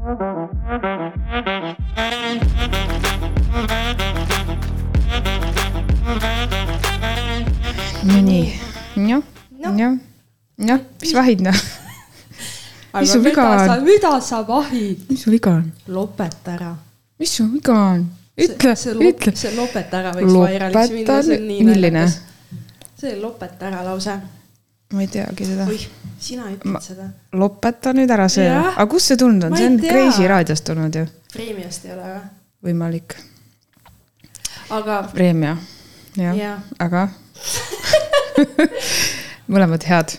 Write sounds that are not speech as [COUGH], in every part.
Nonii, jah, jah, jah, mis vahid noh? [LAUGHS] mis sul viga on? mida sa vahid? mis sul viga on? lopeta ära. mis sul viga on? ütle, ütle. see lopeta ära võiks vairaliks minna, see on nii milline? see lopeta ära lause. Ma ei teagi seda. oih, sina ütled ma... seda. lopeta nüüd ära see, aga kust see tulnud on, see on Kreisi raadiost tulnud ju. Freemiast ei ole või? võimalik. aga. Freemia, jah ja., aga [LAUGHS] mõlemad head.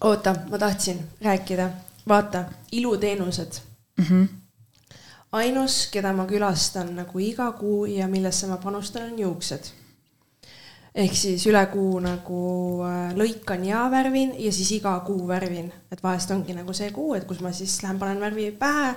oota, ma tahtsin rääkida, vaata, iluteenused mm. -hmm. ainus, keda ma külastan nagu iga kuu ja millesse ma panustan, on juuksed. Ehk siis üle kuu nagu äh, lõikan ja värvin ja siis iga kuu värvin, et vahest ongi nagu see kuu, et kus ma siis lähen panen värvi pähe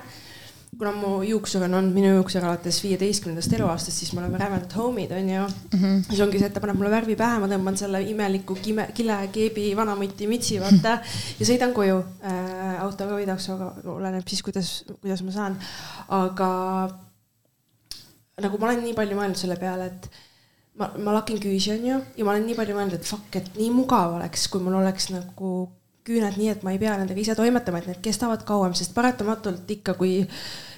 kuna mu juuksur on olnud minu juuksur alates viieteistkümnendast eluaastast, siis me oleme rämedad homid onju mm. -hmm. siis ongi see, et ta paneb mulle värvi pähe, ma tõmban selle imeliku kime, kilekeebi vanamuti mütsi vaata ja sõidan koju äh, autoga või taksoga, oleneb siis, kuidas, kuidas ma saan. aga nagu ma olen nii palju mõelnud selle peale, et ma, ma lakin küüsi onju ja ma olen nii palju mõelnud, et fuck, et nii mugav oleks, kui mul oleks nagu küüned nii, et ma ei pea nendega ise toimetama, et need kestavad kauem, sest paratamatult ikka, kui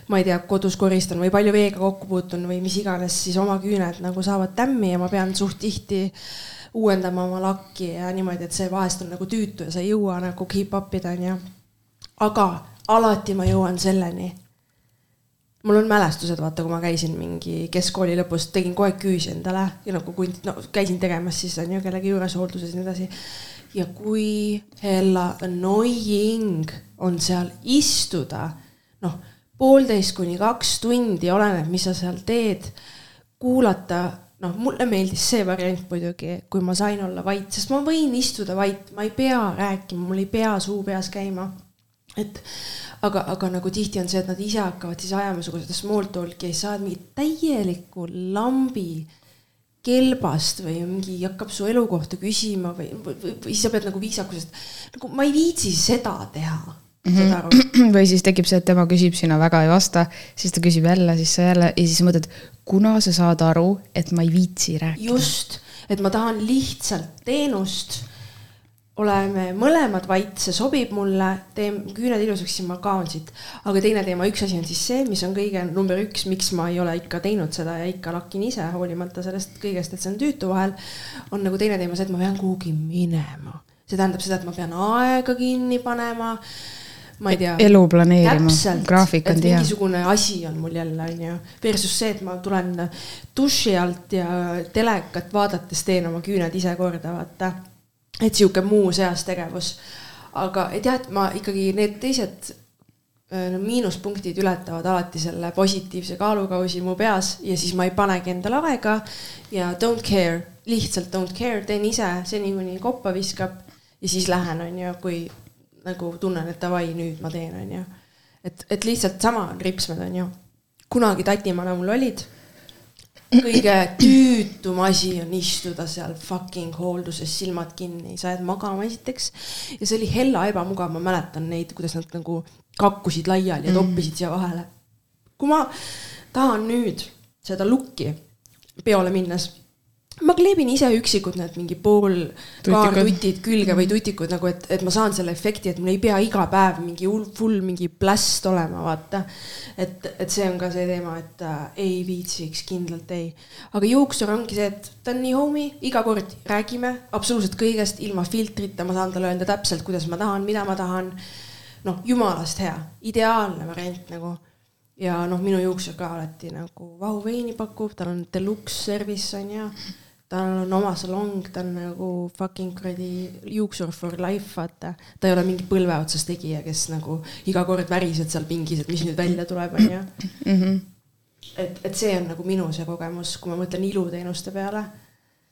ma ei tea, kodus koristan või palju veega kokku puutun või mis iganes, siis oma küüned nagu saavad tämmi ja ma pean suht tihti uuendama oma lakki ja niimoodi, et see vahest on nagu tüütu ja sa ei jõua nagu keep up ida, onju. aga alati ma jõuan selleni. Mul on mälestused, vaata, kui ma käisin mingi keskkooli lõpus, tegin kogu aeg küüsi endale ja nagu kunt-, no käisin tegemas siis on ju kellegi juures hoolduses ja nii edasi ja kui hella annoying on seal istuda, noh, poolteist kuni kaks tundi, oleneb, mis sa seal teed, kuulata, noh, mulle meeldis see variant muidugi, kui ma sain olla vait, sest ma võin istuda vait, ma ei pea rääkima, mul ei pea suu peas käima. Et aga, aga nagu tihti on see, et nad ise hakkavad siis ajama niisugust small talk'i ja saad mingit täielikku lambi kelbast või mingi hakkab su elukohta küsima või, või, või, või siis sa pead nagu viisakusest, nagu ma ei viitsi seda teha mm. -hmm. [CLEARS THROAT] või siis tekib see, et tema küsib, sina väga ei vasta, siis ta küsib jälle, siis sa jälle ja siis mõtled, kuna sa saad aru, et ma ei viitsi rääkida. just, et ma tahan lihtsalt teenust oleme mõlemad vait, see sobib mulle, teen küüned ilusaks, siis ma kaon siit. aga teine teema, üks asi on siis see, mis on kõige number üks, miks ma ei ole ikka teinud seda ja ikka lakin ise, hoolimata sellest kõigest, et see on tüütu vahel. on nagu teine teema see, et ma pean kuhugi minema. see tähendab seda, et ma pean aega kinni panema. ma ei tea. elu planeerima, graafik on tihe. mingisugune asi on mul jälle, onju. Versus see, et ma tulen duši alt ja telekat vaadates teen oma küüned ise korda, vaata et sihuke muu seas tegevus. aga et jah, et ma ikkagi need teised äh, no, miinuspunktid ületavad alati selle positiivse kaalukausi mu peas ja siis ma ei panegi endale aega ja don't care, lihtsalt don't care, teen ise seni, kuni koppa viskab ja siis lähen, onju, kui nagu tunnen, et davai, nüüd ma teen, onju. et, et lihtsalt sama on ripsmed, onju. kunagi tatimana mul olid kõige tüütum asi on istuda seal fucking hoolduses, silmad kinni, sa jääd magama esiteks. ja see oli hella ebamugav, ma mäletan neid, kuidas nad nagu kakkusid laiali ja mm. toppisid siia vahele. kui ma tahan nüüd seda lukki peole minnes ma kleebin ise üksikud need mingi pool kaartutid külge või tutikud nagu, et, et ma saan selle efekti, et mul ei pea iga päev mingi full mingi pläst olema, vaata. et, et see on ka see teema, et äh, ei viitsiks, kindlalt ei. aga juuksur ongi see, et ta on nii homie, iga kord räägime absoluutselt kõigest ilma filtrita, ma saan talle öelda täpselt, kuidas ma tahan, mida ma tahan. noh, jumalast hea, ideaalne variant nagu ja noh, minu juuksur ka alati nagu vahuveini pakub, tal on deluxe service on ju tal on oma salong, ta on nagu fucking kuradi juuksur for life, vaata. ta ei ole mingi põlve otsas tegija, kes nagu iga kord värised seal pingis, et mis nüüd välja tuleb, onju. Mhm. et, et see on nagu minu see kogemus, kui ma mõtlen iluteenuste peale.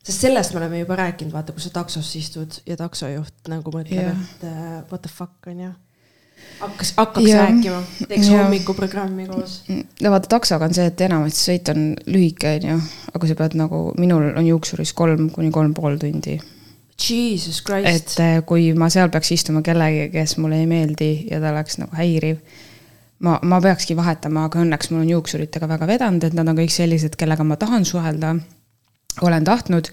sest sellest me oleme juba rääkinud, vaata, kui sa taksos istud ja taksojuht nagu mõtleb et uh, what the fuck onju hakkas, hakkaks ja, rääkima, teeks ja. hommikuprogrammi koos. no vaata taksoga on see, et enamasti sõit on lühike, onju, aga sa pead nagu, minul on juuksuris kolm kuni kolm pool tundi. Jesus Christ. et eh, kui ma seal peaks istuma kellegagi, kes mulle ei meeldi ja ta oleks nagu häiriv, ma, ma peakski vahetama, aga õnneks mul on juuksuritega väga vedanud, et nad on kõik sellised, kellega ma tahan suhelda. olen tahtnud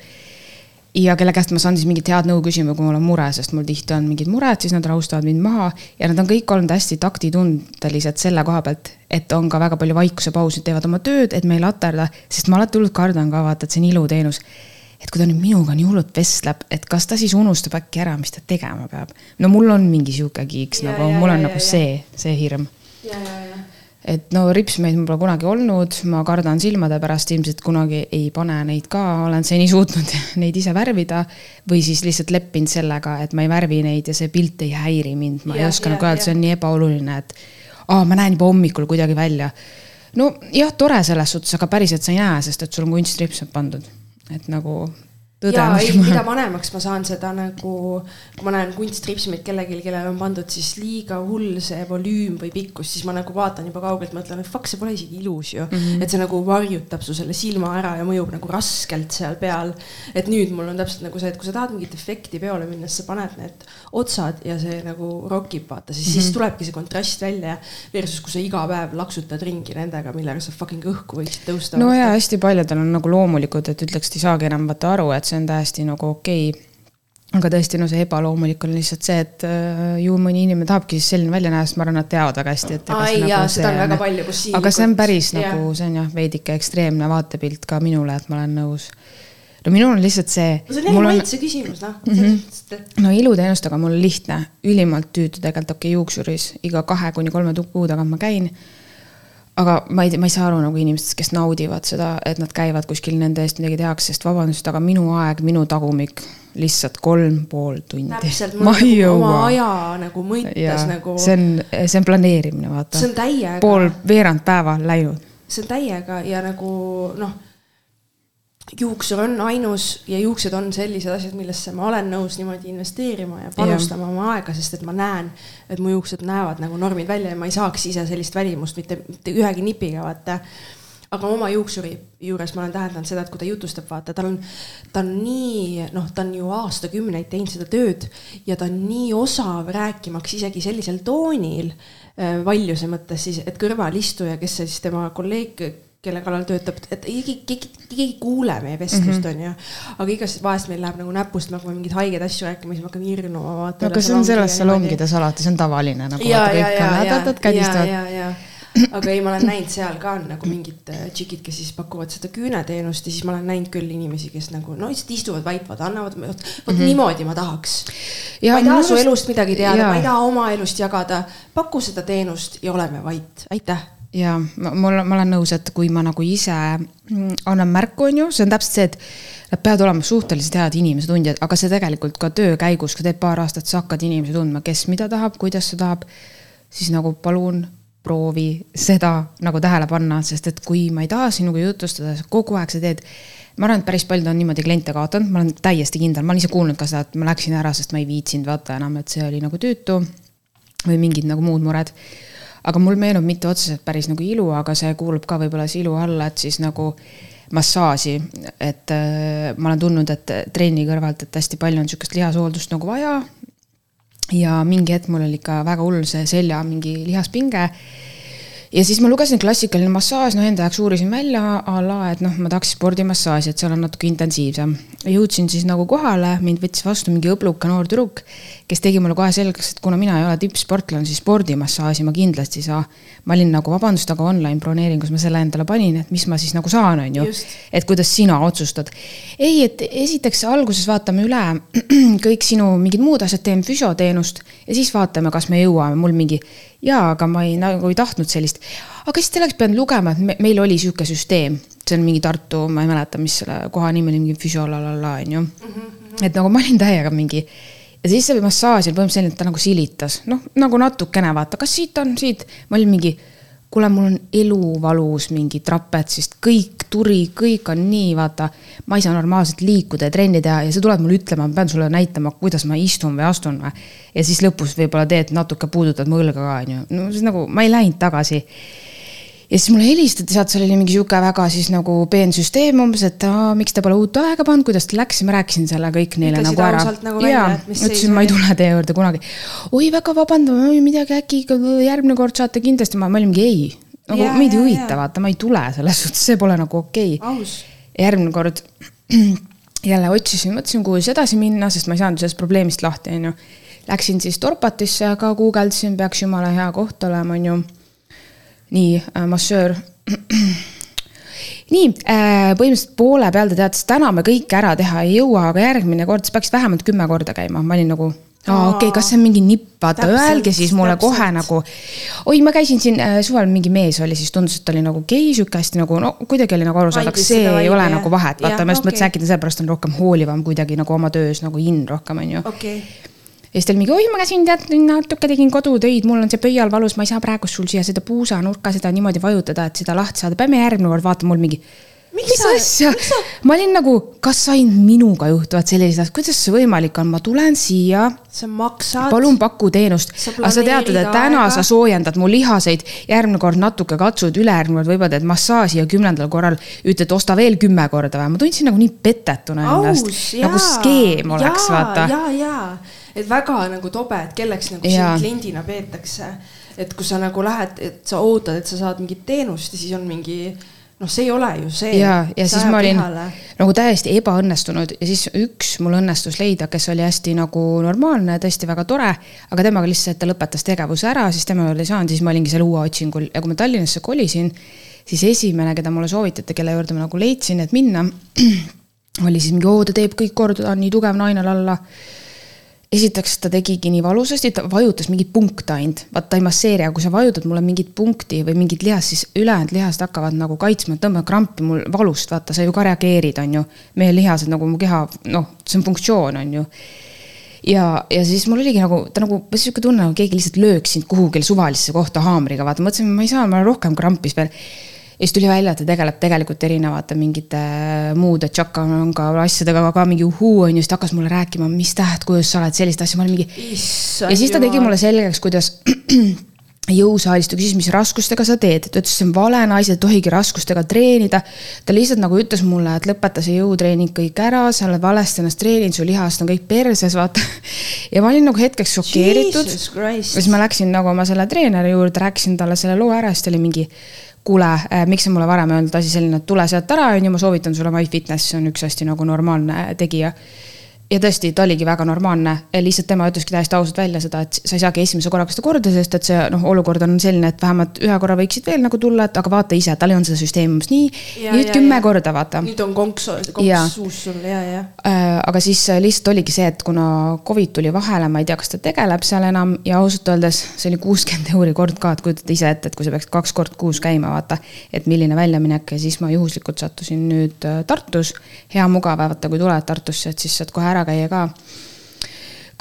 ja kelle käest ma saan siis mingit head nõu küsima, kui mul on mure, sest mul tihti on mingid mured, siis nad rahustavad mind maha ja nad on kõik olnud hästi taktitundelised selle koha pealt, et on ka väga palju vaikusepausid, teevad oma tööd, et me ei laterda, sest ma alati hullult kardan ka vaata, et see on iluteenus. et kui ta nüüd minuga nii hullult vestleb, et kas ta siis unustab äkki ära, mis ta tegema peab. no mul on mingi sihuke kiiks Ja, nagu, mul on ja, nagu ja, see, see hirm ja, ja, ja et no ripsmeid mul pole kunagi olnud, ma kardan silmade pärast, ilmselt kunagi ei pane neid ka, olen seni suutnud [LAUGHS] neid ise värvida. või siis lihtsalt leppinud sellega, et ma ei värvi neid ja see pilt ei häiri mind, ma Ja, ei oska nagu öelda, see on nii ebaoluline, et aa, ma näen juba hommikul kuidagi välja. no jah, tore selles suhtes, aga päriselt sa ei näe, sest et sul on kunstripsmed pandud, et nagu tõde ja on ei, mida vanemaks ma saan seda nagu, kui ma näen kunstripsmeid kellelgi, kellele on pandud siis liiga hull see volüüm või pikkus, siis ma nagu vaatan juba kaugelt, mõtlen, et fuck, see pole isegi ilus ju mm. Mhm. -hmm. et see nagu varjutab su selle silma ära ja mõjub nagu raskelt seal peal. et nüüd mul on täpselt nagu see, et kui sa tahad mingit efekti peole minna, siis sa paned need otsad ja see nagu rokib, vaata, siis mm, -hmm. Mhm. siis tulebki see kontrast välja. Versus kui sa iga päev laksutad ringi nendega, millega sa fucking õhku võiksid tõusta. no ja hästi paljudel on nagu loomulikud, et ütleks, et ei saagi enam vaata aru, et see on täiesti nagu okei okay. aga tõesti, no see ebaloomulik on lihtsalt see, et äh, ju mõni inimene tahabki siis selline välja näha, sest ma arvan, nad teavad väga hästi, et. Aa, ei, jaa, seda on väga palju, kus aga see on päris jah. nagu, see on jah, veidike ekstreemne vaatepilt ka minule, et ma olen nõus. no minul on lihtsalt see. no see on jälle maitse küsimus, noh mm -hmm. no iluteenustega mul on lihtne, ülimalt tüütu tegelikult, okei okay, juuksuris iga kahe kuni kolme kuu tagant ma käin. Aga ma ei, ma ei saa aru nagu inimestest, kes naudivad seda, et nad käivad kuskil nende eest midagi tehakse, sest vabandust, aga minu aeg, minu tagumik lihtsalt kolm pool tundi. täpselt, ma ei nagu oma jõua. aja nagu mõttes nagu. see on, see on planeerimine, vaata. see on täiega. pool, veerand päeva läinud. see on täiega ja nagu noh, juuksur on ainus ja juuksed on sellised asjad, millesse ma olen nõus niimoodi investeerima ja panustama oma aega, sest et ma näen, et mu juuksed näevad nagu normid välja ja ma ei saaks ise sellist välimust mitte, mitte ühegi nipiga, vaata. Aga oma juuksuri juures ma olen täheldanud seda, et kui ta jutustab, vaata, tal on, ta on nii, noh, ta on ju aastakümneid teinud seda tööd ja ta on nii osav rääkimaks isegi sellisel toonil äh, valjuse mõttes siis, et kõrvalistuja, kes see siis tema kolleeg, kelle kallal töötab, et keegi, keegi, keegi ei kuule meie vestlust mm, -hmm. onju. aga igast vahest meil läheb nagu näpust, me hakkame mingeid haigeid asju rääkima, siis me hakkame hirnuma. no aga see on selles salongides alati, see on tavaline nagu. ja, ja, ja, ja, ja, ja, ja, aga ei, ma olen näinud seal ka on nagu mingid äh, tšikid, kes siis pakuvad seda küüneteenust ja siis ma olen näinud küll inimesi, kes nagu no lihtsalt istuvad vaitvad, annavad, vot mm -hmm. niimoodi ma tahaks. ma ei taha su elust midagi teada, ma ei taha oma elust jagada, paku seda teenust ja oleme vait, aitäh ja mul, ma olen nõus, et kui ma nagu ise mm, annan märku, on ju, see on täpselt see, et nad peavad olema suhteliselt head inimese tundjad, aga see tegelikult ka töö käigus, kui teed paar aastat, sa hakkad inimesi tundma, kes mida tahab, kuidas ta tahab. siis nagu palun proovi seda nagu tähele panna, sest et kui ma ei taha sinuga jutustada, kogu aeg sa teed. ma arvan, et päris paljud on niimoodi kliente kaotanud, ma olen täiesti kindel, ma olen ise kuulnud ka seda, et ma läksin ära, sest ma ei viitsinud vaata enam, et see oli nagu tüütu. või mingid nagu muud mured aga mul meenub mitte otseselt päris nagu ilu, aga see kuulub ka võib-olla siis ilu alla, et siis nagu massaaži, et äh, ma olen tundnud, et trenni kõrvalt, et hästi palju on sihukest lihashooldust nagu vaja. ja mingi hetk mul oli ikka väga hull see selja mingi lihaspinge. ja siis ma lugesin klassikaline massaaž, no enda jaoks uurisin välja a la, et noh, ma tahaks spordimassaaži, et seal on natuke intensiivsem. jõudsin siis nagu kohale, mind võttis vastu mingi õbluka noor tüdruk, kes tegi mulle kohe selgeks, et kuna mina ei ole tippsportlane, siis spordimassaaži ma kindlasti ei saa. ma olin nagu vabandust, aga online broneeringus ma selle endale panin, et mis ma siis nagu saan, on ju. et kuidas sina otsustad. ei, et esiteks alguses vaatame üle [CLEARS THROAT] kõik sinu mingid muud asjad, teeme füsioteenust ja siis vaatame, kas me jõuame, mul mingi jaa, aga ma ei nagu ei tahtnud sellist. aga siis te oleks pidanud lugema, et me, meil oli sihuke süsteem, see on mingi Tartu, ma ei mäleta, mis selle koha nimi oli, mingi füsiolalala on ju. et nagu ma olin täiega mingi ja siis see massaažil põhimõtteliselt ta nagu silitas, noh nagu natukene vaata, kas siit on, siit, ma olin mingi kuule, mul on elu valus mingi trapetsist, kõik turi, kõik on nii, vaata. ma ei saa normaalselt liikuda ja trenni teha ja sa tuled mulle ütlema, ma pean sulle näitama, kuidas ma istun või astun või. ja siis lõpus võib-olla teed natuke, puudutad mu õlga ka, onju. no siis nagu ma ei läinud tagasi. Ja siis mulle helistati sealt, seal oli mingi sihuke väga siis nagu peensüsteem umbes, et aa, miks te pole uut aega pannud, kuidas teil läks ja ma rääkisin selle kõik neile Ütlesid nagu ära. nagu seis ütlesin, ma ei tule teie juurde kunagi. oi, väga vabandan, midagi äkki järgmine kord saate kindlasti, ma, ma olin mingi ei. nagu Jaa, meid ei huvita, vaata, ma ei tule selles suhtes, see pole nagu okei okay. järgmine kord [CLEARS THROAT] jälle otsisin, mõtlesin, kuhu siis edasi minna, sest ma ei saanud sellest probleemist lahti, onju. Läksin siis Dorpatisse ka guugeldasin, peaks jumala hea koht olema, onju. Nii äh,, massöör. [CLEARS THROAT] nii äh,, põhimõtteliselt poole peal ta teatas, täna me kõike ära teha ei jõua, aga järgmine kord sa peaksid vähemalt kümme korda käima, ma olin nagu aa okei okay,, kas see on mingi nipp, vaata öelge siis mulle täpselt. kohe nagu. oi, ma käisin siin äh, suvel mingi mees oli, siis tundus, et ta oli nagu gei, sihuke hästi nagu no kuidagi oli nagu arusaadav, Andis see ei ole jah? nagu vahet, vaata ma just mõtlesin okei. äkki ta sellepärast on rohkem hoolivam kuidagi nagu oma töös nagu in rohkem onju. okei, ja siis ta oli mingi, oi, ma käisin tead natuke tegin kodutöid, mul on see pöial valus, ma ei saa praegu sul siia seda puusanurka seda niimoodi vajutada, et seda lahti saada, peame järgmine kord vaatama, mul mingi. Mis sa- asja ma olin nagu, kas ainult minuga juhtuvad sellised asjad, kuidas see võimalik on, ma tulen siia sa maksad. palun paku teenust. Aga sa tead, et täna aega. sa soojendad mu lihaseid, järgmine kord natuke katsud, ülejärgmine kord võib-olla teed massaaži ja kümnendal korral ütled, osta veel kümme korda või. ma tundsin nagu nii petetuna ennast nagu skeem oleks, vaata. ja, ja, et väga nagu tobe, et kelleks nagu sind kliendina peetakse. et kui sa nagu lähed, et sa ootad, et sa saad mingit teenust ja siis on mingi noh, see ei ole ju see. ja, ja siis ma olin nagu täiesti ebaõnnestunud ja siis üks mul õnnestus leida, kes oli hästi nagu normaalne, tõesti väga tore, aga temaga lihtsalt ta lõpetas tegevuse ära, siis tema juurde ei saanud, siis ma olingi seal uue otsingul ja kui ma Tallinnasse kolisin, siis esimene, keda mulle soovitati, kelle juurde ma nagu leidsin, et minna, [CLEARS THROAT] oli siis mingi, oo, ta teeb kõik korda, ta on nii tugev naine, lalla esiteks ta tegigi nii valusasti, ta vajutas mingit punkte ainult, vaata ta ei masseeri, aga kui sa vajutad mulle mingit punkti või mingit lihast, siis ülejäänud lihased hakkavad nagu kaitsma, tõmbavad krampi mul valust, vaata sa ju ka reageerid, on ju. meie lihased nagu mu keha, noh, see on funktsioon, on ju ja, ja siis mul oligi nagu, ta nagu, sihuke tunne nagu keegi lihtsalt lööks sind kuhugile suvalisse kohta haamriga, vaata, mõtlesin, ma ei saa, ma olen rohkem krampis veel. Ja siis tuli välja, et ta tegeleb tegelikult erinevate mingite muude tšakamanga asjadega ka mingi uhuu on ju, siis ta hakkas mulle rääkima, mis tähtkujus sa oled, sellist asja, ma olin mingi. ja siis ta tegi mulle selgeks, kuidas [CLEARS THROAT] jõusaalis, ta küsis, mis raskustega sa teed, ta ütles, see on vale, naised ei tohigi raskustega treenida. ta lihtsalt nagu ütles mulle, et lõpeta see jõutreening kõik ära, sa oled valesti ennast treeninud, su lihased on kõik perses, vaata. [LAUGHS] ja ma olin nagu hetkeks šokeeritud. Ja siis. ma läksin nagu oma selle treeneri juurde, rääkisin talle selle loo ära, siis ta oli mingi kuule äh,, miks sa mulle varem ei öelnud asi selline, et tule sealt ära, onju, ma soovitan sulle MyFitness, see on üks hästi nagu normaalne tegija. Ja tõesti, ta oligi väga normaalne, lihtsalt tema ütleski täiesti ausalt välja seda, et sa ei saagi esimese korraga seda korda, sest et see noh, olukord on selline, et vähemalt ühe korra võiksid veel nagu tulla, et aga vaata ise, tal ei olnud seda süsteemi umbes nii, nüüd ja, kümme ja. korda, vaata nüüd on konks, konks suus sul ja, ja. Äh, aga siis äh, lihtsalt oligi see, et kuna Covid tuli vahele, ma ei tea, kas ta tegeleb seal enam ja ausalt öeldes see oli kuuskümmend [LAUGHS] euri kord ka, et kujutate ise ette, et kui sa peaksid kaks korda kuus käima, vaata. et milline väljaminek ja siis ma juhuslikult sattusin nüüd äh, Tartus. hea mugav, vaata kui tuled Tartusse, et siis saad kohe ära käia ka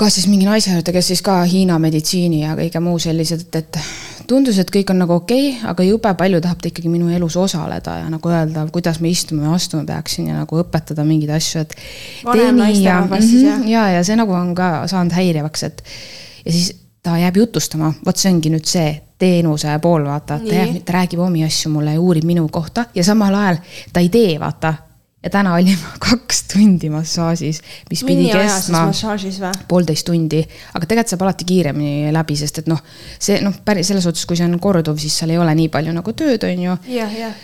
ka siis mingi naise juurde, kes siis ka Hiina meditsiini ja kõige muu sellised, et, et tundus, et kõik on nagu okei okay,, aga jube palju tahab ta ikkagi minu elus osaleda ja nagu öelda, kuidas ma istuma ja astuma peaksin ja nagu õpetada mingeid asju, et. Siis, jah? ja, ja see nagu on ka saanud häirivaks, et ja siis ta jääb jutustama, vot see ongi nüüd see teenuse pool, vaata, ta Nii. jääb, ta räägib omi asju mulle ja uurib minu kohta ja samal ajal ta ei tee, vaata. Ja täna olime [LAUGHS] kaks tundi massaažis, mis pidi tunniajases kestma poolteist tundi, aga tegelikult saab alati kiiremini läbi, sest et noh, see noh, päris selles suhtes, kui see on korduv, siis seal ei ole nii palju nagu tööd, on ju. jah, jah.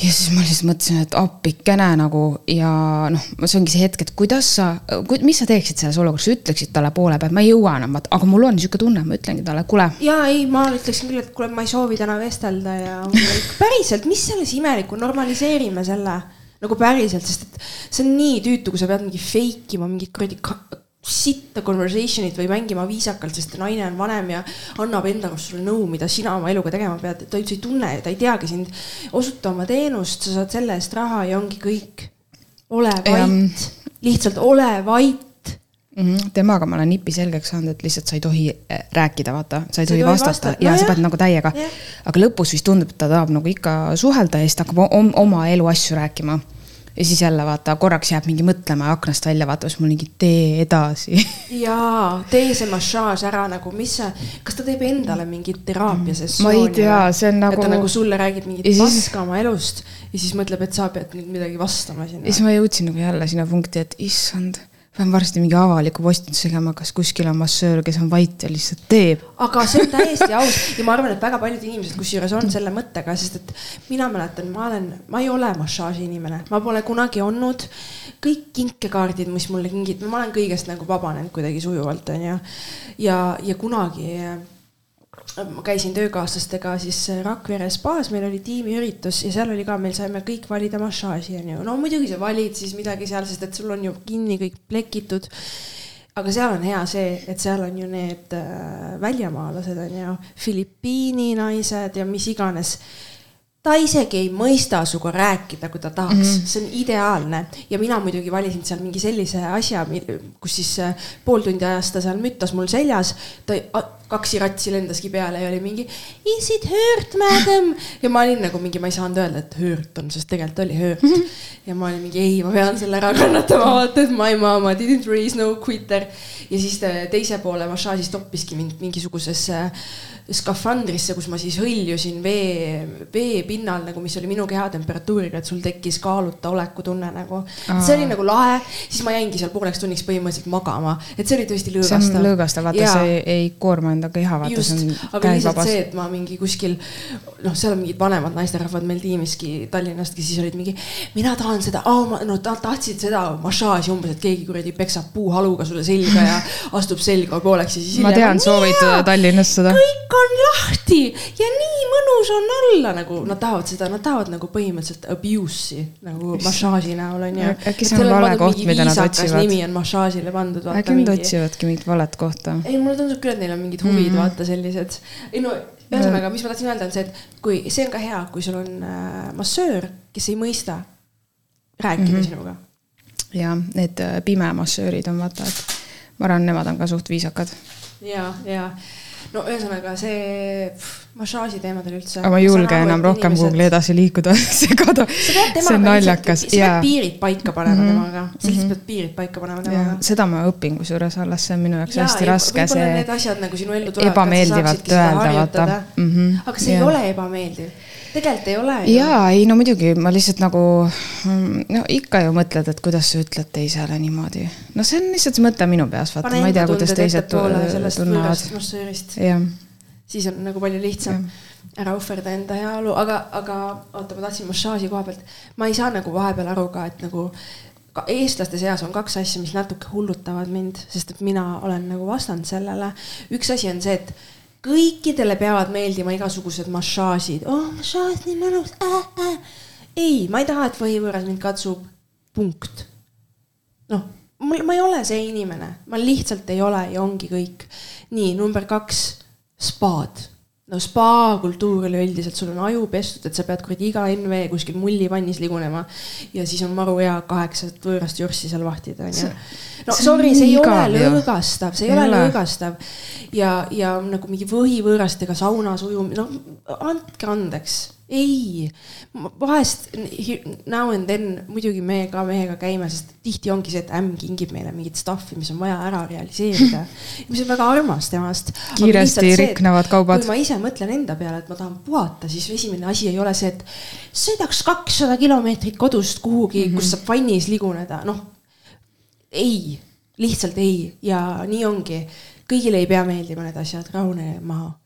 ja siis ma lihtsalt mõtlesin, et appikene nagu ja noh, see ongi see hetk, et kuidas sa, mis sa teeksid selles olukorras, sa ütleksid talle poole pealt, ma ei jõua enam, aga mul on niisugune tunne, ma ütlengi talle, kuule. ja ei, ma ütleksin küll, et kuule, ma ei soovi täna vestelda ja päriselt, mis selles imelikku, normaliseerime selle nagu päriselt, sest et see on nii tüütu, kui sa pead mingi fake ima mingit kuradi sitta conversation'it või mängima viisakalt, sest naine on vanem ja annab enda arust sulle nõu, mida sina oma eluga tegema pead, ta üldse ei tunne, ta ei teagi sind. osuta oma teenust, sa saad selle eest raha ja ongi kõik. ole vait, lihtsalt ole vait. Mm -hmm. temaga ma olen nipi selgeks saanud, et lihtsalt sa ei tohi eh, rääkida, vaata, sa ei tohi tohi vastata vastata, ja no sa pead nagu täiega aga lõpus vist tundub, et ta tahab nagu ikka suhelda ja siis ta hakkab om, oma elu asju rääkima. ja siis jälle vaata, korraks jääb mingi mõtlema ja aknast välja vaatab, siis mul mingi tee edasi [LAUGHS] jaa, tee see massaaž ära nagu, mis see, kas ta teeb endale mingit teraapiasessiooni? ma ei tea, see on nagu. et ta nagu sulle räägib mingit siis... paska oma elust ja siis mõtleb, et sa pead nüüd midagi vastama sinna. ja siis ma jõudsin nagu jälle sinna punkti, et issand pean varsti mingi avaliku postituse tegema, kas kuskil on massöör, kes on vait ja lihtsalt teeb. aga see on täiesti aus ja ma arvan, et väga paljud inimesed kusjuures on selle mõttega, sest et mina mäletan, ma olen, ma ei ole massaaži inimene, ma pole kunagi olnud. kõik kinkekaardid, mis mulle kingiti, ma olen kõigest nagu vabanenud kuidagi sujuvalt, onju. ja, ja kunagi ma käisin töökaaslastega siis Rakvere spaas, meil oli tiimiüritus ja seal oli ka, meil saime kõik valida massaaži onju. no muidugi sa valid siis midagi seal, sest et sul on ju kinni kõik plekitud. aga seal on hea see, et seal on ju need äh, väljamaalased onju, Filipiini naised ja mis iganes ta isegi ei mõista sinuga rääkida, kui ta tahaks mm, -hmm. see on ideaalne ja mina muidugi valisin seal mingi sellise asja, kus siis äh, pool tundi ajas ta seal müttas mul seljas, ta kaksi ratsi lendaski peale ja oli mingi is it hurt madam ja ma olin nagu mingi, ma ei saanud öelda, et hurt on, sest tegelikult oli hurt mm. -hmm. ja ma olin mingi ei, ma pean selle ära kannatama, vaata, et my mama didn't raise no quitter. ja siis teise poole massaažis toppiski mind mingisugusesse skafandrisse, kus ma siis hõljusin vee, veepinnal nagu, mis oli minu kehatemperatuuriga, et sul tekkis kaaluta oleku tunne nagu. see oli nagu lahe, siis ma jäingi seal pooleks tunniks põhimõtteliselt magama, et see oli tõesti lõõgastav. see on lõõgastav, vaata ja. see ei koorma enda keha, vaata see on. aga lihtsalt vabas. see, et ma mingi kuskil, noh, seal on mingid vanemad naisterahvad meil tiimiski Tallinnastki, siis olid mingi, mina tahan seda oh,, no nad tahtsid seda massaaži umbes, et keegi kuradi peksab puuhaluga sulle selga ja [LAUGHS] astub selga pooleks ja siis. ma tean soovitada Tallinnas seda. kõik on lahti ja nii mõnus on olla nagu, nad tahavad seda, nad tahavad nagu põhimõtteliselt abuse'i nagu massaaži näol onju. äkki see on vale koht, mida nad otsivad. nimi on massaažile pandud. äkki nad otsivadki mingit valet kohta. ei, mulle tundub küll, et neil on mingid huvid mm, -hmm. vaata sellised. ei no ühesõnaga, mis ma tahtsin öelda, on see, et kui see on ka hea, kui sul on äh, massöör, kes ei mõista rääkida mm -hmm. sinuga. ja need äh, pimemassöörid on vaata, et ma arvan, nemad on ka suht viisakad. ja, ja no ühesõnaga see massaaži teemadel üldse. aga ma ei julge enam inimesed... rohkem Google'i edasi liikuda [LAUGHS] segada. see on naljakas. sa pead piirid paika panema mm -hmm. temaga, sa lihtsalt mhm. pead piirid paika panema temaga. seda ma õpin kusjuures alles, see on minu jaoks ja, hästi ja, raske. võib-olla need asjad nagu sinu ellu tulevad. ebameeldivalt öelda, vaata. Mhm. aga see ja. ei ole ebameeldiv tegelikult ei ole. jaa, ei no muidugi, ma lihtsalt nagu, no ikka ju mõtled, et kuidas sa ütled teisele niimoodi. no see on lihtsalt mõte minu peas, vaata, ma ei tea, kuidas teised tunnevad. siis on nagu palju lihtsam ära ohverda enda heaolu, aga, aga oota, ma tahtsin massaaži koha pealt, ma ei saa nagu vahepeal aru ka, et nagu ka eestlaste seas on kaks asja, mis natuke hullutavad mind, sest et mina olen nagu vastand sellele. üks asi on see, et kõikidele peavad meeldima igasugused massaažid, oh massaaž nii mõnus äh,. Äh. ei, ma ei taha, et võhivõõras mind katsub, punkt. noh, mul, ma ei ole see inimene, ma lihtsalt ei ole ja ongi kõik. nii, number kaks, spaad no spaakultuur üleüldiselt, sul on aju pestud, et sa pead kuradi iga NV kuskil mullivannis ligunema ja siis on maru hea kaheksat võõrast jurssi seal vahtida, onju. no sorry, see ei ole lõõgastav, see ei ole lõõgastav. ja, ja nagu mingi võhivõõrastega saunas ujumine, no andke andeks ei, vahest now and then muidugi me ka mehega käime, sest tihti ongi see, et ämm kingib meile mingit stuff'i, mis on vaja ära realiseerida. [LAUGHS] mis on väga armas temast. kiiresti riknevad kaubad. kui ma ise mõtlen enda peale, et ma tahan puhata, siis esimene asi ei ole see, et sõidaks kakssada kilomeetrit kodust kuhugi mm, -hmm. kus saab vannis liguneda, noh. ei, lihtsalt ei ja nii ongi. kõigile ei pea meeldima need asjad, rahune maha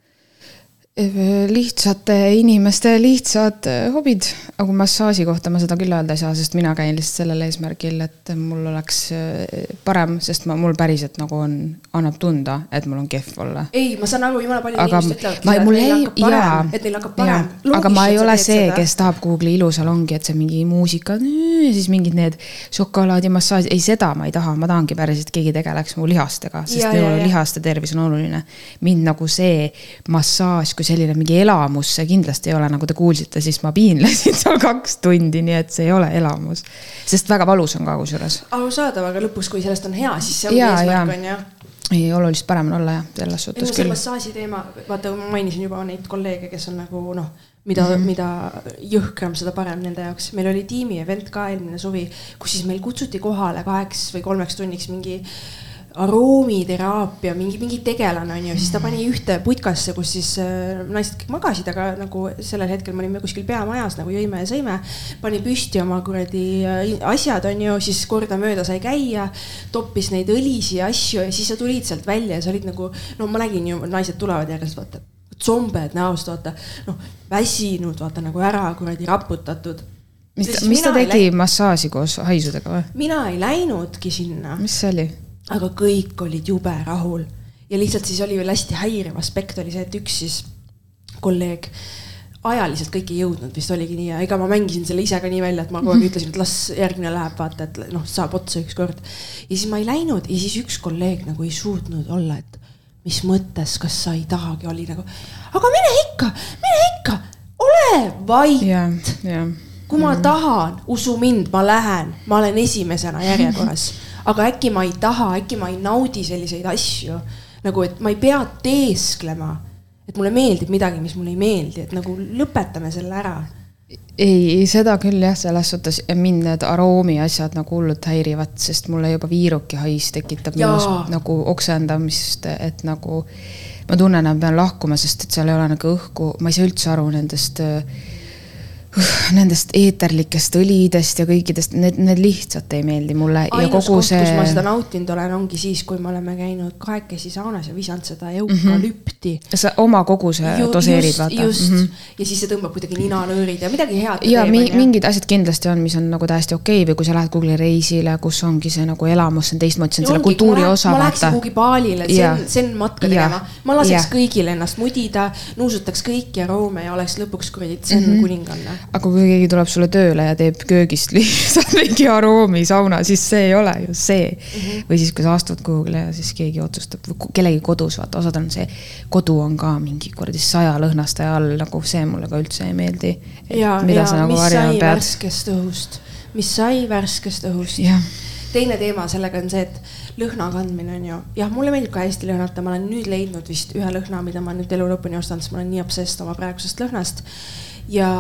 lihtsate inimeste lihtsad äh, hobid, aga massaaži kohta ma seda küll öelda ei saa, sest mina käin lihtsalt sellel eesmärgil, et mul oleks äh, parem, sest ma, mul päriselt nagu on, annab tunda, et mul on kehv olla. ei, ma saan aru, jumala paljud aga inimesed ütlevad, et neil hakkab parem, et neil hakkab parem. aga ma ei ole see, kes tahab kuhugi ilusalongi, et see mingi muusika, siis mingid need šokolaadimassaaž, ei seda ma ei taha, ma tahangi päriselt, keegi tegeleks mu lihastega, sest ja, minu lihaste tervis on oluline. mind nagu see massaaž, kui selline mingi elamus see kindlasti ei ole, nagu te kuulsite, siis ma piinlesin seal kaks tundi, nii et see ei ole elamus. sest väga valus on ka kusjuures. arusaadav, aga lõpuks, kui sellest on hea, siis see ongi eesmärk, on ju ei, oluliselt parem on olla jah, selles suhtes no see küll. massaaži teema, vaata ma mainisin juba neid kolleege, kes on nagu noh, mida mm. -hmm. mida jõhkram, seda parem nende jaoks. meil oli tiimi event ka eelmine suvi, kus siis meil kutsuti kohale kaheks või kolmeks tunniks mingi aromiteraapia, mingi, mingi tegelane on ju, siis ta pani ühte putkasse, kus siis äh, naised kõik magasid, aga nagu sellel hetkel me olime kuskil peamajas nagu jõime ja sõime. pani püsti oma kuradi äh, asjad on ju, siis kordamööda sai käia, toppis neid õlisi ja asju ja siis sa tulid sealt välja ja sa olid nagu, no ma nägin ju, naised tulevad järjest vaata, zombed näost vaata, noh väsinud, vaata nagu ära kuradi raputatud. mis ta, mis ta tegi, massaaži koos haisudega või? mina ei läinudki sinna, mis see oli? Aga kõik olid jube rahul ja lihtsalt siis oli veel hästi häiriv aspekt oli see, et üks siis kolleeg ajaliselt kõik ei jõudnud, vist oligi nii ja ega ma mängisin selle ise ka nii välja, et ma kogu aeg [LAUGHS] ütlesin, et las järgmine läheb, vaata, et noh, saab otsa ükskord. ja siis ma ei läinud ja siis üks kolleeg nagu ei suutnud olla, et mis mõttes, kas sa ei tahagi, oli nagu, aga mine ikka, mine ikka, ole vait. ja, ja. kui ma tahan, usu mind, ma lähen, ma olen esimesena järjekorras, [LAUGHS] aga äkki ma ei taha, äkki ma ei naudi selliseid asju. Nagu, et ma ei pea teesklema, et mulle meeldib midagi, mis mulle ei meeldi, et nagu lõpetame selle ära. ei, seda küll jah, selles suhtes mind need aroomi asjad nagu hullult häirivad, sest mulle juba viiruki hais tekitab minus nagu oksendamist, et nagu ma tunnen, et ma pean lahkuma, sest et seal ei ole nagu õhku, ma ei saa üldse aru nendest äh, Nendest eeterlikest õlidest ja kõikidest, need, need lihtsalt ei meeldi mulle ja ainus kogu koht, see kus ma seda nautinud olen, ongi siis, kui me oleme käinud kahekesi saunas ja visanud seda eukalüpti mm. -hmm. sa oma koguse doseerid, just, vaata. just mm, -hmm. ja siis see tõmbab kuidagi ninalõõrid ja midagi head. ja mi mingid asjad kindlasti on, mis on nagu täiesti okei okay, või kui sa lähed kuhugile reisile, kus ongi see nagu elamus, see on teistmoodi, see on selle kultuuri osa, ma läheksin kuhugi baalile. Zen, Zen matka tegema, ma laseks Jah. kõigil ennast mudida, nuusutaks kõiki aroome ja oleks lõpuks kuradi Mhm. mm -hmm. kuninganna. Aga kui keegi tuleb sulle tööle ja teeb köögist [LAUGHS] lihtsalt mingi aroomisauna, siis see ei ole ju see mm. -hmm. või siis, kui sa astud kuhugile ja siis keegi otsustab, kellegi kodus, vaata, osad on see, kodu on ka mingi kuradi saja lõhnastaja all, nagu see mulle ka üldse ei meeldi. ja, mida ja sa nagu mis sai pead. värskest õhust, mis sai värskest õhust. teine teema sellega on see, et lõhna kandmine on ju, jah, mulle meeldib ka hästi lõhnata, ma olen nüüd leidnud vist ühe lõhna, mida ma nüüd elu lõpuni ostan, sest ma olen nii obsessed oma praegusest lõhnast. ja,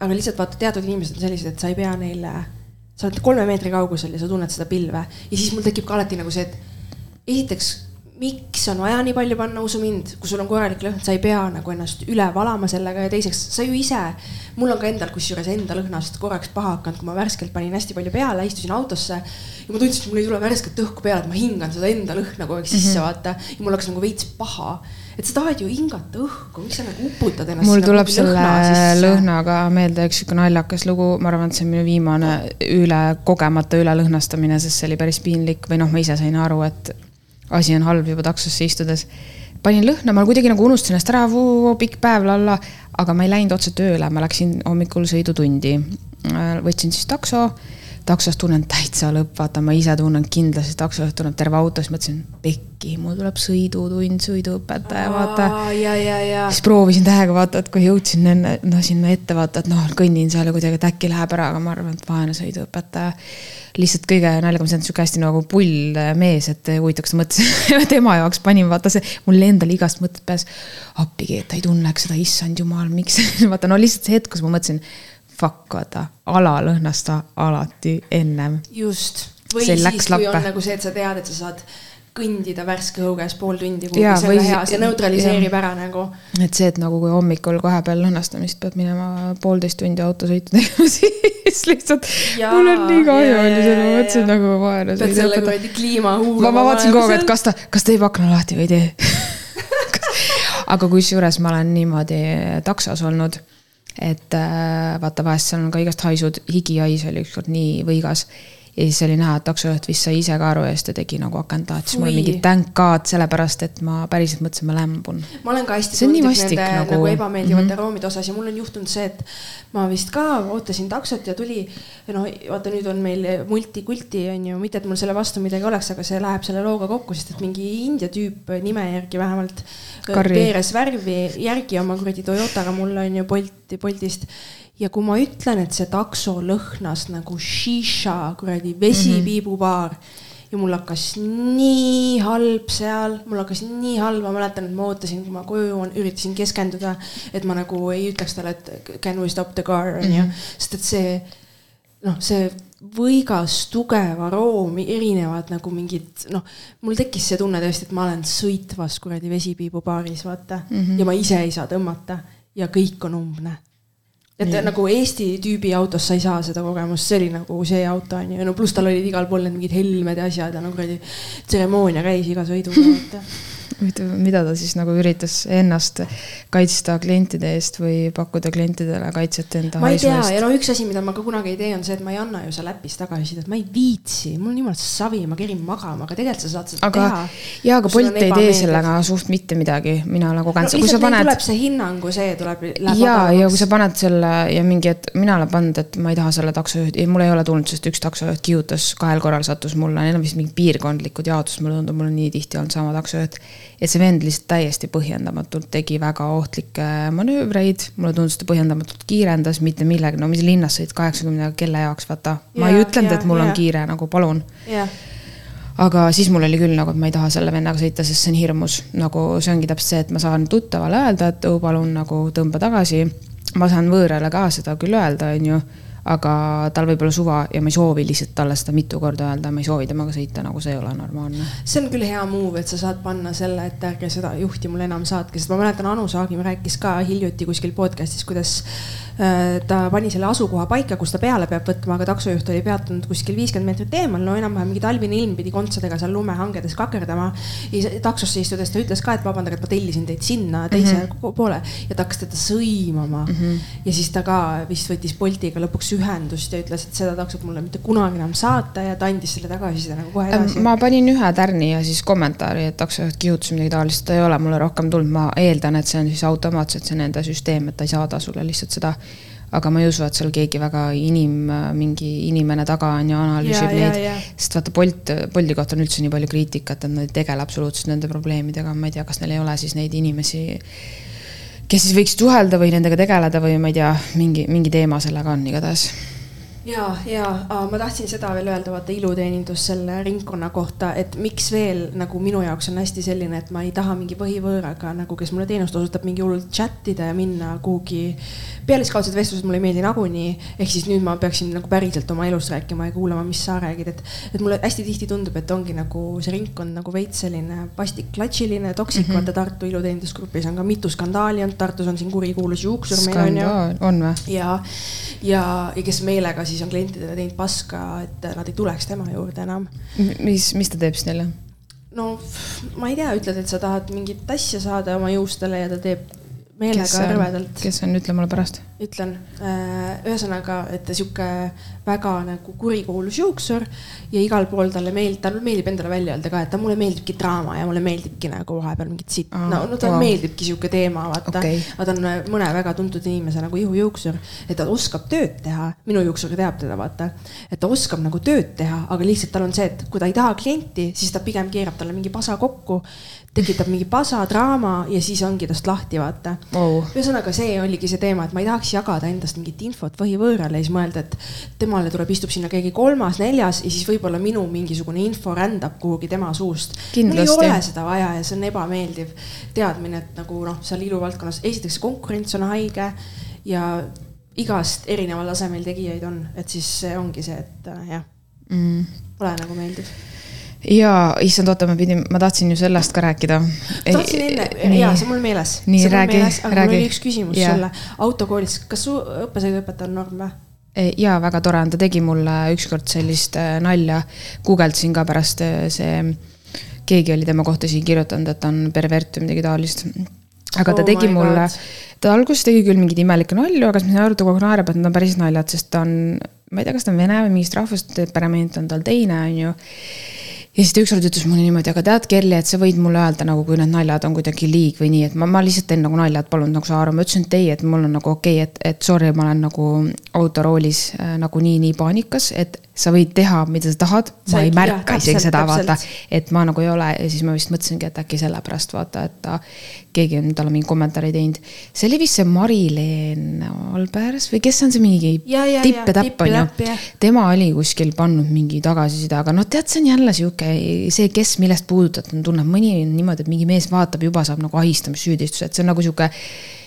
aga lihtsalt vaata, teatud inimesed on sellised, et sa ei pea neile, sa oled kolme meetri kaugusel ja sa tunned seda pilve ja siis mul tekib ka alati nagu see, et esiteks, miks on vaja nii palju panna, usu mind, kui sul on korralik lõhn, sa ei pea nagu ennast üle valama sellega ja teiseks, sa ju ise, mul on ka endal kusjuures enda lõhnast korraks paha hakanud, kui ma värskelt panin hästi palju peale, istusin autosse ja ma tundsin, et mul ei tule värsket õhku peale, et ma hingan seda enda lõhna kogu aeg sisse mm, -hmm. vaata. ja mul hakkas nagu veits paha, et sa tahad ju hingata õhku, miks sa nagu uputad ennast mul tuleb selle lõhna lõhnaga meelde üks sihuke naljakas lugu, ma arvan, et see on minu viimane üle, kogemata ülelõhnastamine, sest see oli päris piinlik või noh, ma ise sain aru, et asi on halb juba taksosse istudes. panin lõhna, ma kuidagi nagu unustasin ennast ära, pikk päev, lalla, aga ma ei läinud otse tööle, ma läksin hommikul sõidutundi. võtsin siis takso, taksos tunnen täitsa lõpp, vaata, ma ise tunnen kindlasti, taksojuht tunneb terve auto, siis mõtlesin, pekki, mul tuleb sõidutund, sõiduõpetaja, vaata siis proovisin tähega vaata, et kui jõudsin enne, no sinna ette vaata, et noh, kõnnin seal ja kuidagi, et äkki läheb ära, aga ma arvan, et vaene sõiduõpetaja. lihtsalt kõige naljakam, see on sihuke hästi nagu pull mees, et huvitav, kas ta mõtles, [LAUGHS] tema jaoks panin, vaata see, mul endal igast mõtted peas. appigi, et ta ei tunneks seda, issand jumal, miks, [LAUGHS] vaata no lihtsalt see hetk, kus ma mõtlesin. Fuck, vaata, alalõhnasta alati ennem. just, või See siis, kui on lappe. nagu see, et sa tead, et sa saad kõndida värske õhu käes pool tundi kuhugi, see on ka hea, see neutraliseerib ära nagu. et see, et nagu kui hommikul kohe peale lõhnastamist pead minema poolteist tundi autosõitu tegema, [LAUGHS] siis lihtsalt Jaa, mul on nii kahju oli selle, jaa, ma mõtlesin nagu vaene pead selle kuradi kliimahuuga. ma, ma vaatasin kogu aeg, et kas ta, kas teeb akna lahti või ei tee. [LAUGHS] aga kusjuures ma olen niimoodi taksos olnud, et äh, vaata, vahest seal on ka igast haisud, higihais oli ükskord nii võigas. Ja siis oli näha, et taksojuht vist sai ise ka aru ja siis ta tegi nagu akent lahti, siis mul Oi. mingi thank god, sellepärast et ma päriselt mõtlesin, ma lämbun. ma olen ka hästi tundlik nende nagu, nagu- ebameeldivate mm. -hmm. aroomide osas ja mul on juhtunud see, et ma vist ka ootasin taksot ja tuli. noh, vaata nüüd on meil multikulti on ju, mitte et mul selle vastu midagi oleks, aga see läheb selle looga kokku, sest et mingi India tüüp nime järgi vähemalt. Karri. veeres värvi järgi oma kuradi Toyotaga mulle on ju Bolti, Boltist. Ja kui ma ütlen, et see takso lõhnas nagu šiša kuradi vesipiibubaar ja mul hakkas nii halb seal, mul hakkas nii halb, ma mäletan, et ma ootasin, kui ma koju üritasin keskenduda, et ma nagu ei ütleks talle, et can we stop the car onju mm -hmm., sest et see noh, see võigas, tugev aroom, erinevad nagu mingid noh, mul tekkis see tunne tõesti, et ma olen sõitvas kuradi vesipiibupaaris, vaata mm, -hmm. ja ma ise ei saa tõmmata ja kõik on umbne et ja. nagu Eesti tüübi autos sa ei saa seda kogemust, see oli nagu see auto on ju, no pluss tal olid igal pool need mingid helmed ja asjad ja no kuradi tseremoonia käis iga sõiduga, huvitav, [LAUGHS] mida ta siis nagu üritas ennast kaitsta klientide eest või pakkuda klientidele kaitset enda ma ei tea ja no üks asi, mida ma ka kunagi ei tee, on see, et ma ei anna ju seal äpis tagasisidet, ma ei viitsi, mul on jumala savi, ma kerin magama, aga tegelikult sa saad seda aga, teha. jaa, aga Bolt ei tee sellega suht mitte midagi, mina olen kogenud no,. kui sa paned. tuleb see hinnangu, see tuleb. ja, ja kui sa paned selle ja mingi, et mina olen pannud, et ma ei taha selle taksojuhti, mul ei ole tulnud, sest üks taksojuht kihutas kahel korral sattus mulle, need on vist mingi piirkondlikud jaotused, mulle tundub, mul on nii tihti olnud sama taksojuht et see vend lihtsalt täiesti põhjendamatult tegi väga ohtlikke manöövreid, mulle tundus, ta põhjendamatult kiirendas mitte millegagi, no mis linnas sõid kaheksakümnendaga, kelle jaoks, vaata. ma ei ütelnud, et mul ja. on kiire, nagu palun. aga siis mul oli küll nagu, et ma ei taha selle vennaga sõita, sest see on hirmus, nagu see ongi täpselt see, et ma saan tuttavale öelda, et oh, palun nagu tõmba tagasi. ma saan võõrale ka seda küll öelda, on ju aga tal võib olla suva ja ma ei soovi lihtsalt talle seda mitu korda öelda, ma ei soovi temaga sõita, nagu see ei ole normaalne. see on küll hea move, et sa saad panna selle, et ärge seda juhti mulle enam saatke, sest ma mäletan, Anu Saagim rääkis ka hiljuti kuskil podcast'is, kuidas ta pani selle asukoha paika, kus ta peale peab võtma, aga taksojuht oli peatunud kuskil viiskümmend meetrit eemal, no enam-vähem mingi talvine ilm pidi kontsadega seal lumehangedes kakerdama. ja taksosse istudes ta ütles ka, et vabandage, et ma tellisin teid sinna teise mm -hmm. poole ja ta hakkas teda sõimama mm. -hmm. ja siis ta ka vist võttis Boltiga lõpuks ühendust ja ütles, et seda taksot mulle mitte kunagi enam saata ja ta andis selle tagasiside nagu kohe edasi. ma panin ühe tärni ja siis kommentaari, et taksojuht kihutas midagi taolist, ei ole mulle rohkem tulnud, ma eeldan, et see on siis automaatselt see nende süsteem, et ta ei saada sulle lihtsalt seda aga ma ei usu, et seal keegi väga inim, mingi inimene taga on ja analüüsib ja, neid. sest vaata Bolt, Bolti kohta on üldse nii palju kriitikat, et nad ei tegele absoluutselt nende probleemidega, ma ei tea, kas neil ei ole siis neid inimesi, kes siis võiksid suhelda või nendega tegeleda või ma ei tea, mingi, mingi teema sellega on igatahes ja, ja ma tahtsin seda veel öelda, vaata iluteenindus selle ringkonna kohta, et miks veel nagu minu jaoks on hästi selline, et ma ei taha mingi põhivõõraga nagu, kes mulle teenust osutab, mingi hullult chat ida ja minna kuhugi pealiskaudsed vestlused mulle ei meeldi nagunii, ehk siis nüüd ma peaksin nagu päriselt oma elust rääkima ja kuulama, mis sa räägid, et, et mulle hästi tihti tundub, et ongi nagu see ringkond nagu veits selline vastik-klatšiline, toksik mm, -hmm. vaata Tartu iluteenindusgrupis on ka mitu skandaali olnud, Tartus on siin kurikuulus juuksur meil on ju. on või? ja, ja, ja kes meelega siis on klientidele teinud paska, et nad ei tuleks tema juurde enam. mis, mis ta teeb siis neile? no ma ei tea, ütled, et sa tahad mingit asja saada oma juustele ja ta teeb meelega rõvedalt. kes on, ütle mulle pärast. ütlen, äh, ühesõnaga, et sihuke väga nagu kurikuulus juuksur ja igal pool talle meeldib, talle meeldib endale välja öelda ka, et ta mulle meeldibki draama ja mulle meeldibki nagu vahepeal mingit sitt ah,, no, no talle wow. meeldibki sihuke teema, vaata okay.. aga ta on äh, mõne väga tuntud inimese nagu ihujuuksur, et ta oskab tööd teha, minu juuksur teab teda, vaata. et ta oskab nagu tööd teha, aga lihtsalt tal on see, et kui ta ei taha klienti, siis ta pigem keerab talle mingi pasa kokku tekitab mingi pasa, draama ja siis ongi tast lahti, vaata. Oh.. ühesõnaga, see oligi see teema, et ma ei tahaks jagada endast mingit infot põhivõõrale ja siis mõelda, et temale tuleb, istub sinna keegi kolmas, neljas ja siis võib-olla minu mingisugune info rändab kuhugi tema suust. mul ei ole seda vaja ja see on ebameeldiv teadmine, et nagu noh, seal iluvaldkonnas esiteks konkurents on haige ja igast erineval tasemel tegijaid on, et siis see ongi see, et äh, jah. Mm., pole nagu meeldiv ja issand, oota, ma pidin, ma tahtsin ju sellest ka rääkida. tahtsin enne, jaa, see on mul meeles. nii, räägi, räägi. mul oli üks küsimus ja. sulle autokoolis, kas su õppesõiduõpetaja on norm või? E, ja väga tore on, ta tegi mulle ükskord sellist äh, nalja, guugeldasin ka pärast äh, see, keegi oli tema kohta siin kirjutanud, et ta on pervert või midagi taolist. aga oh ta tegi mulle, ta alguses tegi küll mingeid imelikke nalju, aga siis ma sain aru, et ta kogu aeg naerab, et need on päris naljad, sest ta on, ma ei tea, kas ta on vene või mingist rahvust, temperament on tal teine, on ju ja siis ta ükskord ütles mulle niimoodi, aga tead, Kerli, et sa võid mulle öelda nagu, kui need naljad on kuidagi liig või nii, et ma, ma lihtsalt teen nagu nalja, et palun nagu saa aru, ma ütlesin, et ei, et mul on nagu okei okay,, et, et sorry, ma olen nagu autoroolis äh, nagunii nii paanikas, et sa võid teha, mida sa tahad, ma ei märka isegi seda, vaata. et ma nagu ei ole ja siis ma vist mõtlesingi, et äkki sellepärast vaata, et ta, keegi on talle mingi kommentaari teinud. see oli vist see Mari-Leen Albers või kes on see mingi tipp ja täpp on ju. tema oli kuskil pannud mingi tagasiside, aga noh, tead, see on jälle sihuke, see, kes millest puudutatud on, tunneb mõni niimoodi, et mingi mees vaatab, juba saab nagu ahistamissüüdistuse, et see on nagu sihuke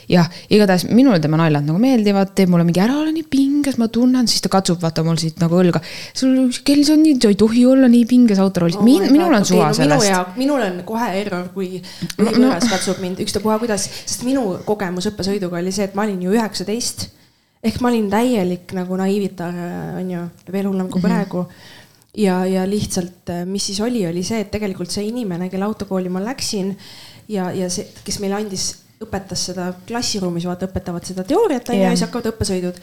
jah, igatahes minule tema naljad nagu meeldivad, teeb mulle mingi ära ole nii pinges, ma tunnen, siis ta katsub vaata mul siit nagu õlga. sul, kell see on nii, sa ei tohi olla nii pinges autoroolis oh, Min,, minul on okay, suva no, sellest. minul on kohe error, kui no. katsub mind, ükstapuha kuidas, sest minu kogemus õppesõiduga oli see, et ma olin ju üheksateist. ehk ma olin täielik nagu naiivitar, on ju, veel hullem kui mm -hmm. praegu ja, ja lihtsalt, mis siis oli, oli see, et tegelikult see inimene, kelle autokooli ma läksin ja, ja see, kes meile andis õpetas seda klassiruumis, vaata, õpetavad seda teooriat, on ju, ja siis hakkavad õppesõidud.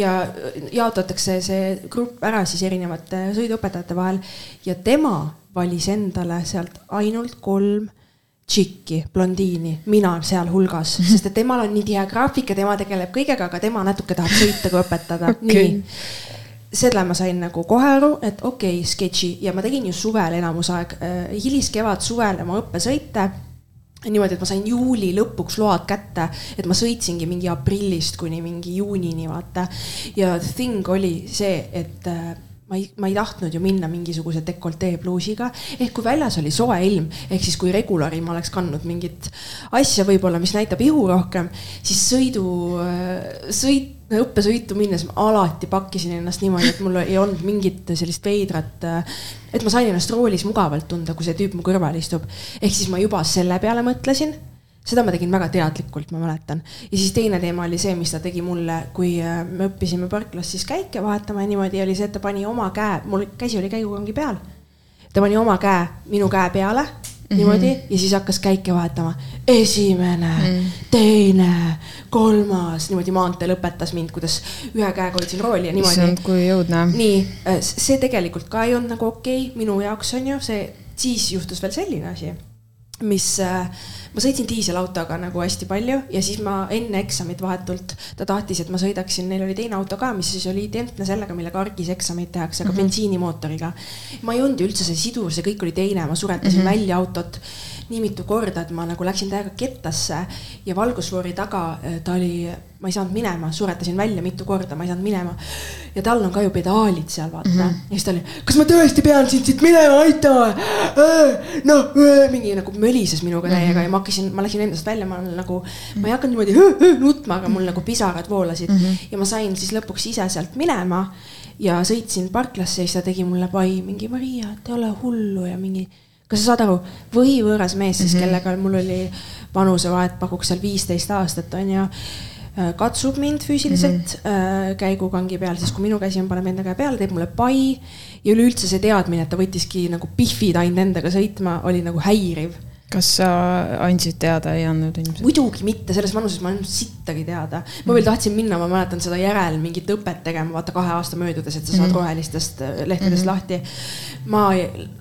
ja jaotatakse see grupp ära siis erinevate sõiduõpetajate vahel ja tema valis endale sealt ainult kolm tšikki, blondiini, mina sealhulgas [LAUGHS] sest et temal on nii tihe graafik ja tema tegeleb kõigega, aga tema natuke tahab sõita kui õpetada [LAUGHS] okay., nii selle ma sain nagu kohe aru, et okei okay,, sketši ja ma tegin ju suvel enamus aeg, äh, hiliskevad, suvel oma õppesõite niimoodi, et ma sain juuli lõpuks load kätte, et ma sõitsingi mingi aprillist kuni mingi juunini, vaata. ja thing oli see, et äh, ma ei, ma ei tahtnud ju minna mingisuguse dekoltee pluusiga, ehk kui väljas oli soe ilm, ehk siis kui regulari ma oleks kandnud mingit asja võib-olla, mis näitab ihu rohkem, siis sõidu, äh, sõit õppesõitu minnes ma alati pakkisin ennast niimoodi, et mul ei olnud mingit sellist veidrat, et ma sain ennast roolis mugavalt tunda, kui see tüüp mu kõrval istub. ehk siis ma juba selle peale mõtlesin. seda ma tegin väga teadlikult, ma mäletan. ja siis teine teema oli see, mis ta tegi mulle, kui äh, me õppisime parklas siis käike vahetama ja niimoodi oli see, et ta pani oma käe, mul käsi oli käigukangi peal. ta pani oma käe minu käe peale mm -hmm. niimoodi ja siis hakkas käike vahetama. esimene mm, -hmm. teine, kolmas, niimoodi maanteel õpetas mind, kuidas ühe käega hoidsin rooli ja niimoodi. issand, kui õudne. nii, äh, see tegelikult ka ei olnud nagu okei okay, minu jaoks on ju see, siis juhtus veel selline asi, mis äh, ma sõitsin diiselautoga nagu hästi palju ja siis ma enne eksamit vahetult, ta tahtis, et ma sõidaksin, neil oli teine auto ka, mis siis oli identne sellega, millega argis eksameid tehakse, aga mm -hmm. bensiinimootoriga. ma ei olnud ju üldse see sidur, see kõik oli teine, ma suretasin mm -hmm. välja autot nii mitu korda, et ma nagu läksin täiega kettasse ja valgusfoori taga äh, ta oli, ma ei saanud minema, suretasin välja mitu korda, ma ei saanud minema. ja tal on ka ju pedaalid seal vaata mm -hmm. ja siis ta oli, kas ma tõesti pean sind siit minema aitama? Äh, noh, äh, mingi nagu mölises minuga täiega mm -hmm. ja ma hakkasin, ma läksin endast välja, ma olen nagu, ma ei hakanud niimoodi nutma, aga mul nagu pisarad voolasid mm -hmm. ja ma sain siis lõpuks ise sealt minema ja sõitsin parklasse ja siis ta tegi mulle pai mingi Maria, et ei ole hullu ja mingi kas sa saad aru, võhivõõras mees siis mm, -hmm. kellega mul oli vanusevahet pakuks seal viisteist aastat on ju äh, katsub mind füüsiliselt mm -hmm. käigukangi peal, siis kui minu käsi on, paneb enda käe peale, teeb mulle pai. ja üleüldse see teadmine, et ta võttiski nagu pihvid ainult endaga sõitma, oli nagu häiriv kas sa andsid teada, ei andnud ilmselt? muidugi mitte, selles vanuses ma ei andnud sittagi teada. ma veel tahtsin minna, ma mäletan seda järel mingit õpet tegema, vaata kahe aasta möödudes, et sa saad mm -hmm. rohelistest äh, lehtedest mm -hmm. lahti. ma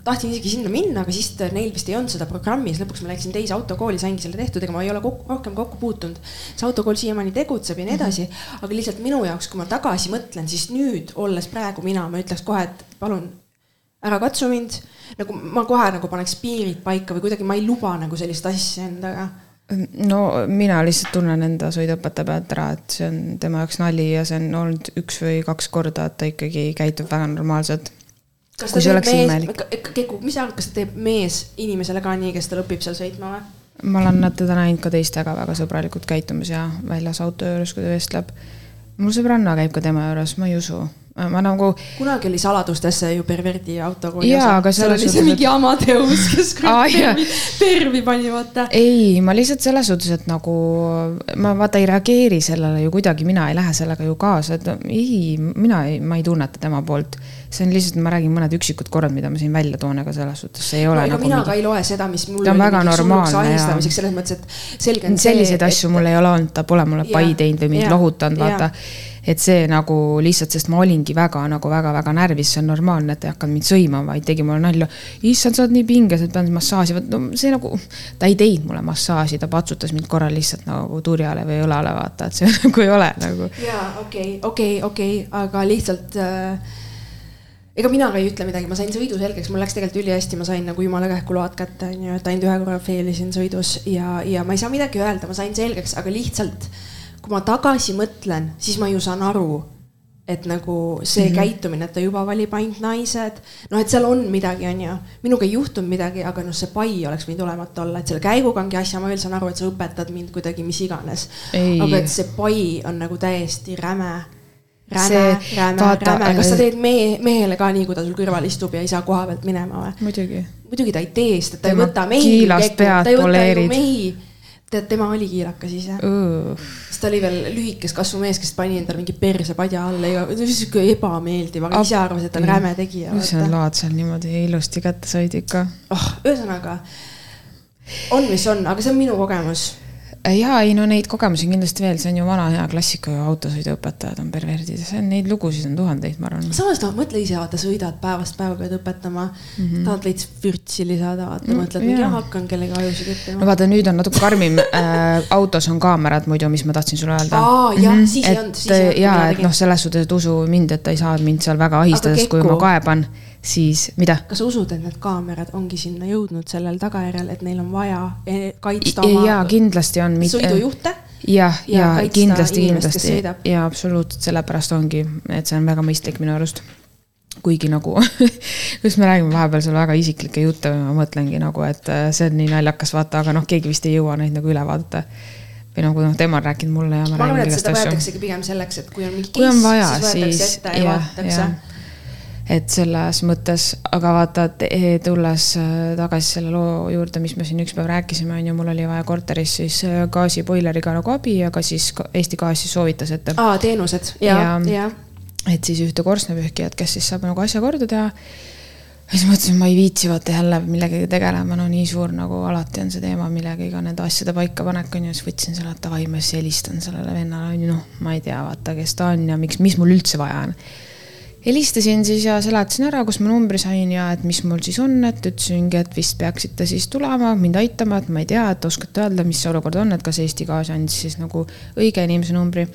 tahtsin isegi sinna minna, aga siis neil vist ei olnud seda programmi, siis lõpuks ma läksin teise autokooli, saingi selle tehtud, ega ma ei ole kokku, rohkem kokku puutunud. see autokool siiamaani tegutseb ja nii mhm. edasi mm, -hmm. aga lihtsalt minu jaoks, kui ma tagasi mõtlen, siis nüüd olles praegu mina, ma ütleks kohe, et palun ära katsu mind. nagu ma kohe nagu paneks piirid paika või kuidagi ma ei luba nagu sellist asja endaga. no mina lihtsalt tunnen enda sõiduõpetaja pealt ära, et see on tema jaoks nali ja see on olnud üks või kaks korda, et ta ikkagi käitub väga normaalselt. kas ta teeb mees, Keku, mis sa arvad, kas ta teeb mees inimesele ka nii, kes tal õpib seal sõitma või? ma olen teda näinud ka teistega väga sõbralikult käitumas ja väljas auto juures, kui ta vestleb. mul sõbranna käib ka tema juures, ma ei usu ma nagu. kunagi oli saladustesse ju perverdi autokooli osa. aga seal oli see mingi Amadeus, kes [LAUGHS] pervi, pervi pani, vaata. ei, ma lihtsalt selles suhtes, et nagu ma vaata ei reageeri sellele ju kuidagi, mina ei lähe sellega ju kaasa, et ei, mina ei, ma ei tunneta tema poolt. see on lihtsalt, ma räägin mõned üksikud korrad, mida ma siin välja toon, aga selles suhtes see ei ole no, nagu. mina mingi... ka ei loe seda, mis mul. ta on väga normaalne ja. selles mõttes, et selge on see. selliseid asju et... mul ei ole olnud, ta pole mulle pai teinud või mind lohutanud, vaata et see nagu lihtsalt, sest ma olingi väga nagu väga-väga närvis, see on normaalne, et ei hakanud mind sõimama, vaid tegi mulle nalja. issand, sa oled nii pinges, et pean massaaži, vot no see nagu, ta ei teinud mulle massaaži, ta patsutas mind korra lihtsalt nagu turjale või õlale, vaata, et see [LAUGHS] nagu ei ole nagu. jaa, okei okay,, okei okay,, okei okay,, aga lihtsalt äh ega mina ka ei ütle midagi, ma sain sõidu selgeks, mul läks tegelikult ülihästi, ma sain nagu jumala kähku load kätte, onju, et ainult ühe korra fail isin sõidus ja, ja ma ei saa midagi öelda, ma sain selgeks, aga lihtsalt kui ma tagasi mõtlen, siis ma ju saan aru, et nagu see mm -hmm. käitumine, et ta juba valib ainult naised, noh, et seal on midagi, onju. minuga ei juhtunud midagi, aga noh, see pai oleks võinud olemata olla, et selle käiguga ongi asja, ma veel saan aru, et sa õpetad mind kuidagi mis iganes. aga et see pai on nagu täiesti räme räme, räme, räme, kas sa teed mehe, mehele ka nii, kui ta sul kõrval istub ja ei saa koha pealt minema või? muidugi. muidugi ta ei tee, sest ta ei võta mehi. ei võta ju mehi tead, tema oli kiirakas ise uh.. sest ta oli veel lühikest kasvu mees, kes pani endale mingi persepadja alla ja sihuke ebameeldiv, aga ise arvas, et ta on räme tegija. mis sa laad seal niimoodi ilusti kätte said ikka oh,? ühesõnaga on, mis on, aga see on minu kogemus Äh, ja ei no neid kogemusi on kindlasti veel, see on ju vana hea klassika ju, autosõiduõpetajad on perverdid, see on neid lugusid on tuhandeid, ma arvan. samas noh, mõtle ise, vaata, sõidad päevast päeva, pead õpetama mm, -hmm. tahad veits vürtsi lisada, vaata mm,, mõtled, mingi hakkan kellegi ajusid õppima. no vaata, nüüd on natuke karmim äh, autos on kaamerad muidu, mis ma tahtsin sulle öelda. aa, jah mm, -hmm. siis ei olnud, siis ei olnud. ja, et noh, selles suhtes, et usu mind, et ta ei saa mind seal väga ahistada, sest kui ma kaeban siis mida? kas sa usud, et need kaamerad ongi sinna jõudnud sellel tagajärjel, et neil on vaja e, kaitsta oma ja, kindlasti on sõidujuhte? jah, ja, ja kindlasti, kindlasti ja absoluutselt sellepärast ongi, et see on väga mõistlik minu arust kuigi nagu [LAUGHS] just me räägime vahepeal seal väga isiklikke jutte, ma mõtlengi nagu, et äh, see on nii naljakas, vaata, aga noh, keegi vist ei jõua neid nagu üle vaadata. või kui noh, tema on rääkinud mulle ja ma, ma arvan, et seda võetaksegi pigem selleks, et kui on mingi case, siis võetakse ette ja vaadatakse et selles mõttes, aga vaata, et e, tulles äh, tagasi selle loo juurde, mis me siin üks päev rääkisime, on ju, mul oli vaja korteris siis äh, gaasiboileriga nagu abi, aga siis Eesti Gaas siis soovitas, et. aa, teenused ja, ja, ja. et siis ühte korstnapühkijat, kes siis saab nagu asja korda teha. ja siis mõtlesin, ma ei viitsi vaata jälle millegagi tegelema, no nii suur nagu alati on see teema millegagi nende asjade paikapanek on ju, siis võtsin selle, et davai, ma siis helistan sellele vennale, on ju, noh, ma ei tea, vaata, kes ta on ja miks, mis mul üldse vaja on helistasin siis ja seletasin ära, kus ma numbri sain ja et mis mul siis on, et ütlesingi, et vist peaksite siis tulema mind aitama, et ma ei tea, et oskate öelda, mis see olukord on, et kas Eesti Gaas andis siis nagu õige inimese numbri.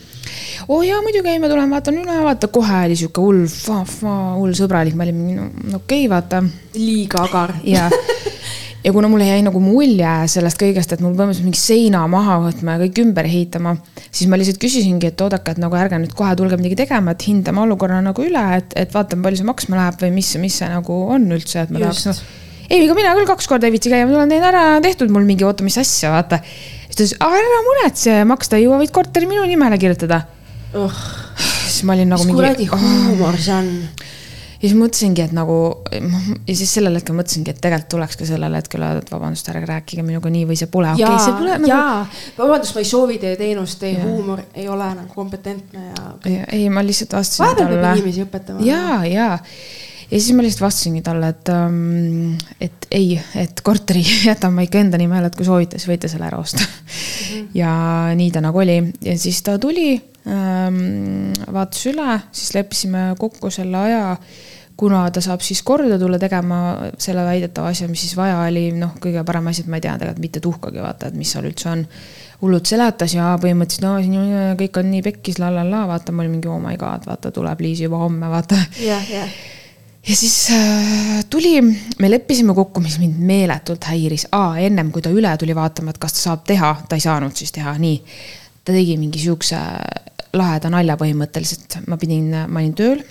oo oh jaa, muidugi, ei ma tulen, vaatan üle, vaata kohe oli sihuke hull, hull sõbralik, ma olin no okei okay,, vaata. liiga agar. jaa [LAUGHS] ja kuna mulle jäi nagu mulje sellest kõigest, et mul põhimõtteliselt mingi seina maha võtma ja kõik ümber ehitama, siis ma lihtsalt küsisingi, et oodake, et nagu ärge nüüd kohe tulge midagi tegema, et hindame olukorra nagu üle, et, et vaatame, palju see maksma läheb või mis, mis see nagu on üldse, et ma tahaks noh. ei, ega mina küll kaks korda ei viitsi käia, ma tulen teen ära, tehtud mul mingi, oota, mis asja, vaata. siis ta ütles, ära muretse, maksta ei jõua, võid korteri minu nimele kirjutada uh.. siis ma olin nagu mis mingi. kuradi huumor see on ja siis mõtlesingi, et nagu ja siis sellel hetkel mõtlesingi, et tegelikult tuleks ka sellel hetkel öelda, et vabandust, ärge rääkige minuga nii või see pole okei okay,, see pole nagu. jaa, vabandust, ma ei soovi teie teenust, teie ja. huumor ei ole nagu kompetentne ja. ei, ma lihtsalt vastasin talle. vahepeal peab inimesi õpetama. ja, ja ja siis ma lihtsalt vastasingi talle, et um,, et ei, et korteri [LAUGHS] jätan ma ikka enda nimel, et kui soovite, siis võite selle ära osta mm. -hmm. ja nii ta nagu oli ja siis ta tuli um,, vaatas üle, siis leppisime kokku selle aja kuna ta saab siis korda tulla tegema selle väidetava asja, mis siis vaja oli, noh, kõige parem asi, et ma ei tea tegelikult mitte tuhkagi vaata, et mis seal üldse on. hullult seletas ja põhimõtteliselt no siin kõik on nii pekkis la la la, vaata, ma olin mingi oh my god, vaata, tuleb Liis juba homme, vaata. jah, jah ja siis äh, tuli, me leppisime kokku, mis mind meeletult häiris, ennem kui ta üle tuli vaatama, et kas ta saab teha, ta ei saanud siis teha, nii. ta tegi mingi siukse laheda nalja põhimõtteliselt, ma pidin, ma olin tööl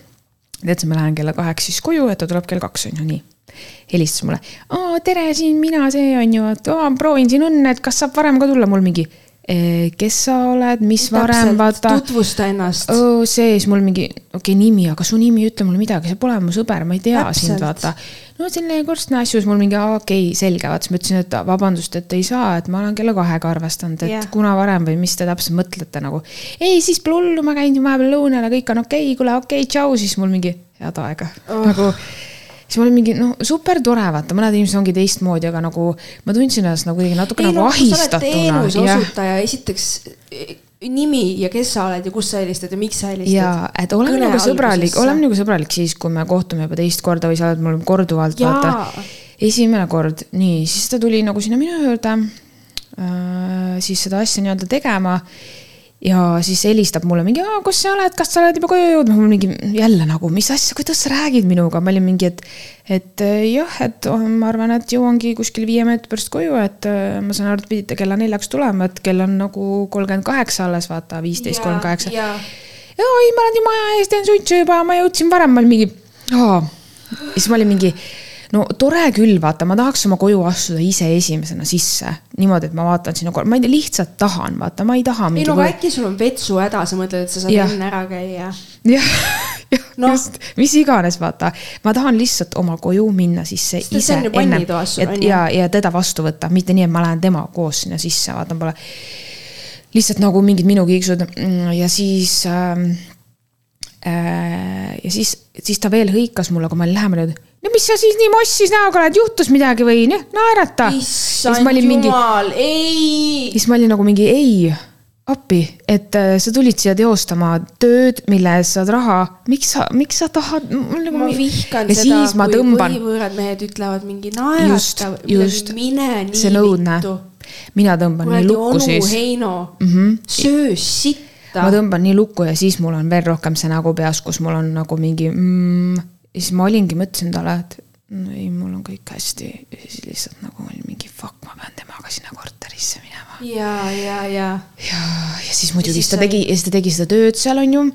tead, ma lähen kella kaheks siis koju, et ta tuleb kell kaks on ju, nii. helistas mulle, tere, siin mina, see on ju, et oo, proovin siin õnne, et kas saab varem ka tulla, mul mingi kes sa oled, mis Täpselt, varem, vaata. tutvusta ennast oh,. see, siis mul mingi, okei okay,, nimi, aga su nimi, ütle mulle midagi, sa pole mu sõber, ma ei tea Täpselt. sind, vaata. no selline korstna asju, siis mul mingi, okei okay,, selge, vaata, siis ma ütlesin, et vabandust, et ei saa, et ma olen kella kahega arvestanud, et yeah. kuna varem või mis te täpselt mõtlete nagu. ei, siis pole hullu, ma käin vahepeal lõunal ja kõik on okei okay,, kuule, okei okay,, tšau, siis mul mingi head aega oh. nagu siis ma olin mingi noh, super tore, vaata, mõned inimesed ongi teistmoodi, aga nagu ma tundsin ennast nagu kuidagi natuke ei, nagu no, ahistatuna. teenuse osutaja, esiteks nimi ja kes sa oled ja kus sa helistad ja miks sa helistad. ja, et oleme nagu sõbralik, oleme nagu sõbralik siis, kui me kohtume juba teist korda või sa oled mul korduvalt, vaata. esimene kord, nii, siis ta tuli nagu sinna minu juurde äh, siis seda asja nii-öelda tegema. Ja siis helistab mulle mingi, kus sa oled, kas sa oled juba koju jõudnud, mul mingi jälle nagu, mis asja, kuidas sa räägid minuga, ma olin mingi, et. et äh, jah, et oh, ma arvan, et jõuangi kuskil viie minuti pärast koju, et äh, ma saan aru, et pidite kella neljaks tulema, et kell on nagu kolmkümmend kaheksa alles, vaata, viisteist, kolmkümmend kaheksa. ja oi, ma olen ju maja ees, teen suitsu juba, ma jõudsin varem, ma olin mingi, aa. ja siis ma olin mingi, no tore küll, vaata, ma tahaks oma koju astuda ise esimesena sisse. niimoodi, et ma vaatan sinna, ma ei tea, lihtsalt tahan, vaata, ma ei taha. ei no aga äkki sul on vetsuhäda, sa mõtled, et sa saad Jah. enne ära käia. jah, [LAUGHS] jah Noh. just, mis iganes, vaata. ma tahan lihtsalt oma koju minna sisse Sest ise ju. ja, ja teda vastu võtta, mitte nii, et ma lähen temaga koos sinna sisse, vaata, pole lihtsalt nagu mingid minu kiiksud Mm, ja siis äh, ja siis, siis ta veel hõikas mulle, kui ma olin lähemal, et no mis sa siis nii mossis näoga oled, juhtus midagi või noh, naerata. issand jumal, ei. siis ma olin nagu mingi ei, appi, et äh, sa tulid siia teostama tööd, mille eest saad raha. miks sa, miks sa tahad? Nagu ma vihkan ja seda, siis ma kui tõmban, põhivõõrad mehed ütlevad mingi just naerata, just mine nii see nõudne vittu., mina tõmban nii lukku siis Heino mm. -hmm. söö sitta ma. tõmban nii lukku ja siis mul on veel rohkem see nägu peas, kus mul on nagu mingi mm, ja siis ma olingi, mõtlesin talle, et no ei, mul on kõik hästi ja siis lihtsalt nagu olin mingi fuck, ma pean temaga sinna korterisse minema. ja, ja, ja. ja, ja siis muidugi siis siis ta tegi ja siis ta tegi seda tööd seal onju.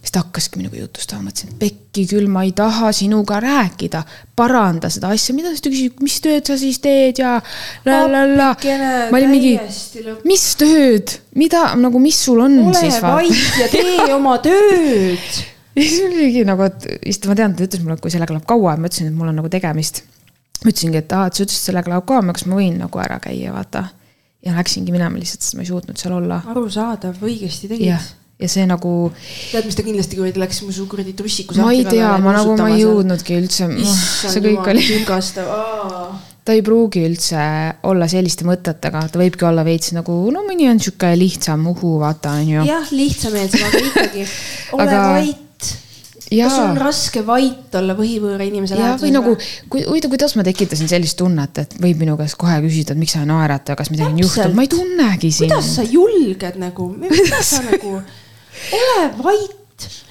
Siis ta hakkaski minuga jutustama, mõtlesin, et pekki küll, ma ei taha sinuga rääkida, paranda seda asja, mida sa küsid, mis tööd sa siis teed ja la la la. ma olin mingi, mis tööd, mida nagu, mis sul on ole siis vait ja tee oma tööd. [LAUGHS] ja siis oligi nagu, et siis ma tean, ta ütles mulle, et kui sellega läheb kaua ja ma ütlesin, et mul on nagu tegemist. ma ütlesingi, et aa, et sa ütlesid, et sellega läheb kaua, kas ma võin nagu ära käia, vaata. ja läksingi minema lihtsalt, sest ma ei suutnud seal olla. arusaadav, õigesti tegid ja see nagu, tead, mis ta kindlasti kuradi läks mu su kuradi trussiku ma ei tea, ma nagu, ma ei jõudnudki üldse, see issand kõik oli, ta ei pruugi üldse olla selliste mõtetega, ta võibki olla veits nagu, no mõni on sihuke lihtsam uhu, vaata, on ju. jah, lihtsameelsem, aga ikkagi, [LAUGHS] ole Aga- vait. kas sul on raske vait olla põhivõõra inimese ja või nagu, kui, huvitav, kuidas ma tekitasin sellist tunnet, et võib minu käest kohe küsida, et miks sa ei naerata ja kas midagi on juhtunud, ma ei tunnegi sind. kuidas sa julged nagu, mida sa [LAUGHS] nagu, ole vait.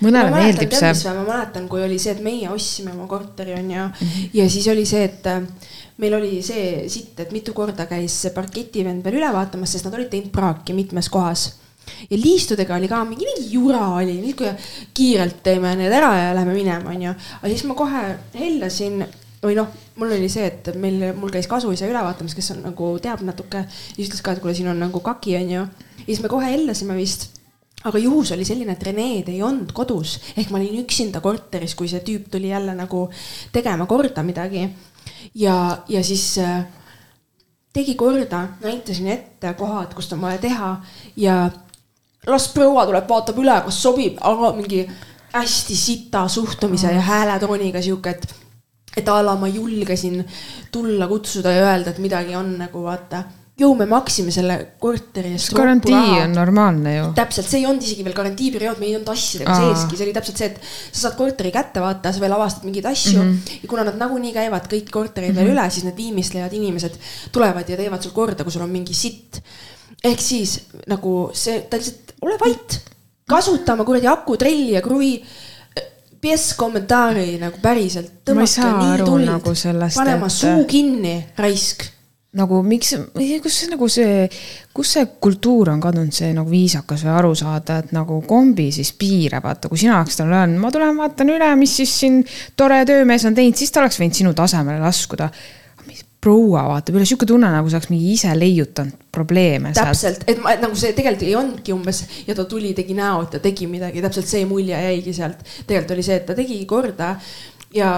Mõnele meeldib see. ma mäletan, kui oli see, et meie ostsime oma korteri onju mm. -hmm. ja siis oli see, et äh, meil oli see sitt, et mitu korda käis see parketivend veel üle vaatamas, sest nad olid teinud praaki mitmes kohas ja liistudega oli ka mingi, mingi jura oli, nüüd kui kiirelt teeme need ära ja lähme minema, onju. aga siis ma kohe hellasin või noh, mul oli see, et meil, mul käis kasuisa üle vaatamas, kes on nagu teab natuke siis ütles ka, et kuule, siin on nagu kaki, onju. ja siis me kohe hellasime vist aga juhus oli selline, et Reneed ei olnud kodus ehk ma olin üksinda korteris, kui see tüüp tuli jälle nagu tegema korda midagi. ja, ja siis äh, tegi korda, näitasin ette kohad, kust on vaja teha ja las proua tuleb, vaatab üle, kas sobib, aga mingi hästi sita suhtumise ja hääletooniga sihuke, et, et a la ma julgesin tulla kutsuda ja öelda, et midagi on nagu vaata. Ju me maksime selle korteri eest. garantii on normaalne ju. täpselt, see ei olnud isegi veel garantiiperiood, me ei olnud asjadega seeski, see oli täpselt see, et sa saad korteri kätte vaata, sa veel avastad mingeid asju mm -hmm. ja kuna nad nagunii käivad kõik korterid mm -hmm. veel üle, siis need viimistlejad inimesed tulevad ja teevad sul korda, kui sul on mingi sitt. ehk siis nagu see, ta lihtsalt, ole vait, kasuta oma kuradi akutrelli ja kruvi. PS kommentaari nagu päriselt, Ma ei saa aru tuld nagu sellest, pane oma et- suu kinni, raisk nagu miks, kus see nagu see, kus see kultuur on kadunud, see nagu viisakas või aru saada, et nagu kombi siis piire, vaata, kui sina oleks talle öelnud, ma tulen vaatan üle, mis siis siin tore töömees on teinud, siis ta oleks võinud sinu tasemele laskuda. proua vaatab üle, sihuke tunne nagu oleks mingi ise leiutanud probleeme täpselt, et ma et nagu see tegelikult ei olnudki umbes ja ta tuli, tegi näo, et ta tegi midagi, täpselt see mulje jäigi sealt. tegelikult oli see, et ta tegi korda ja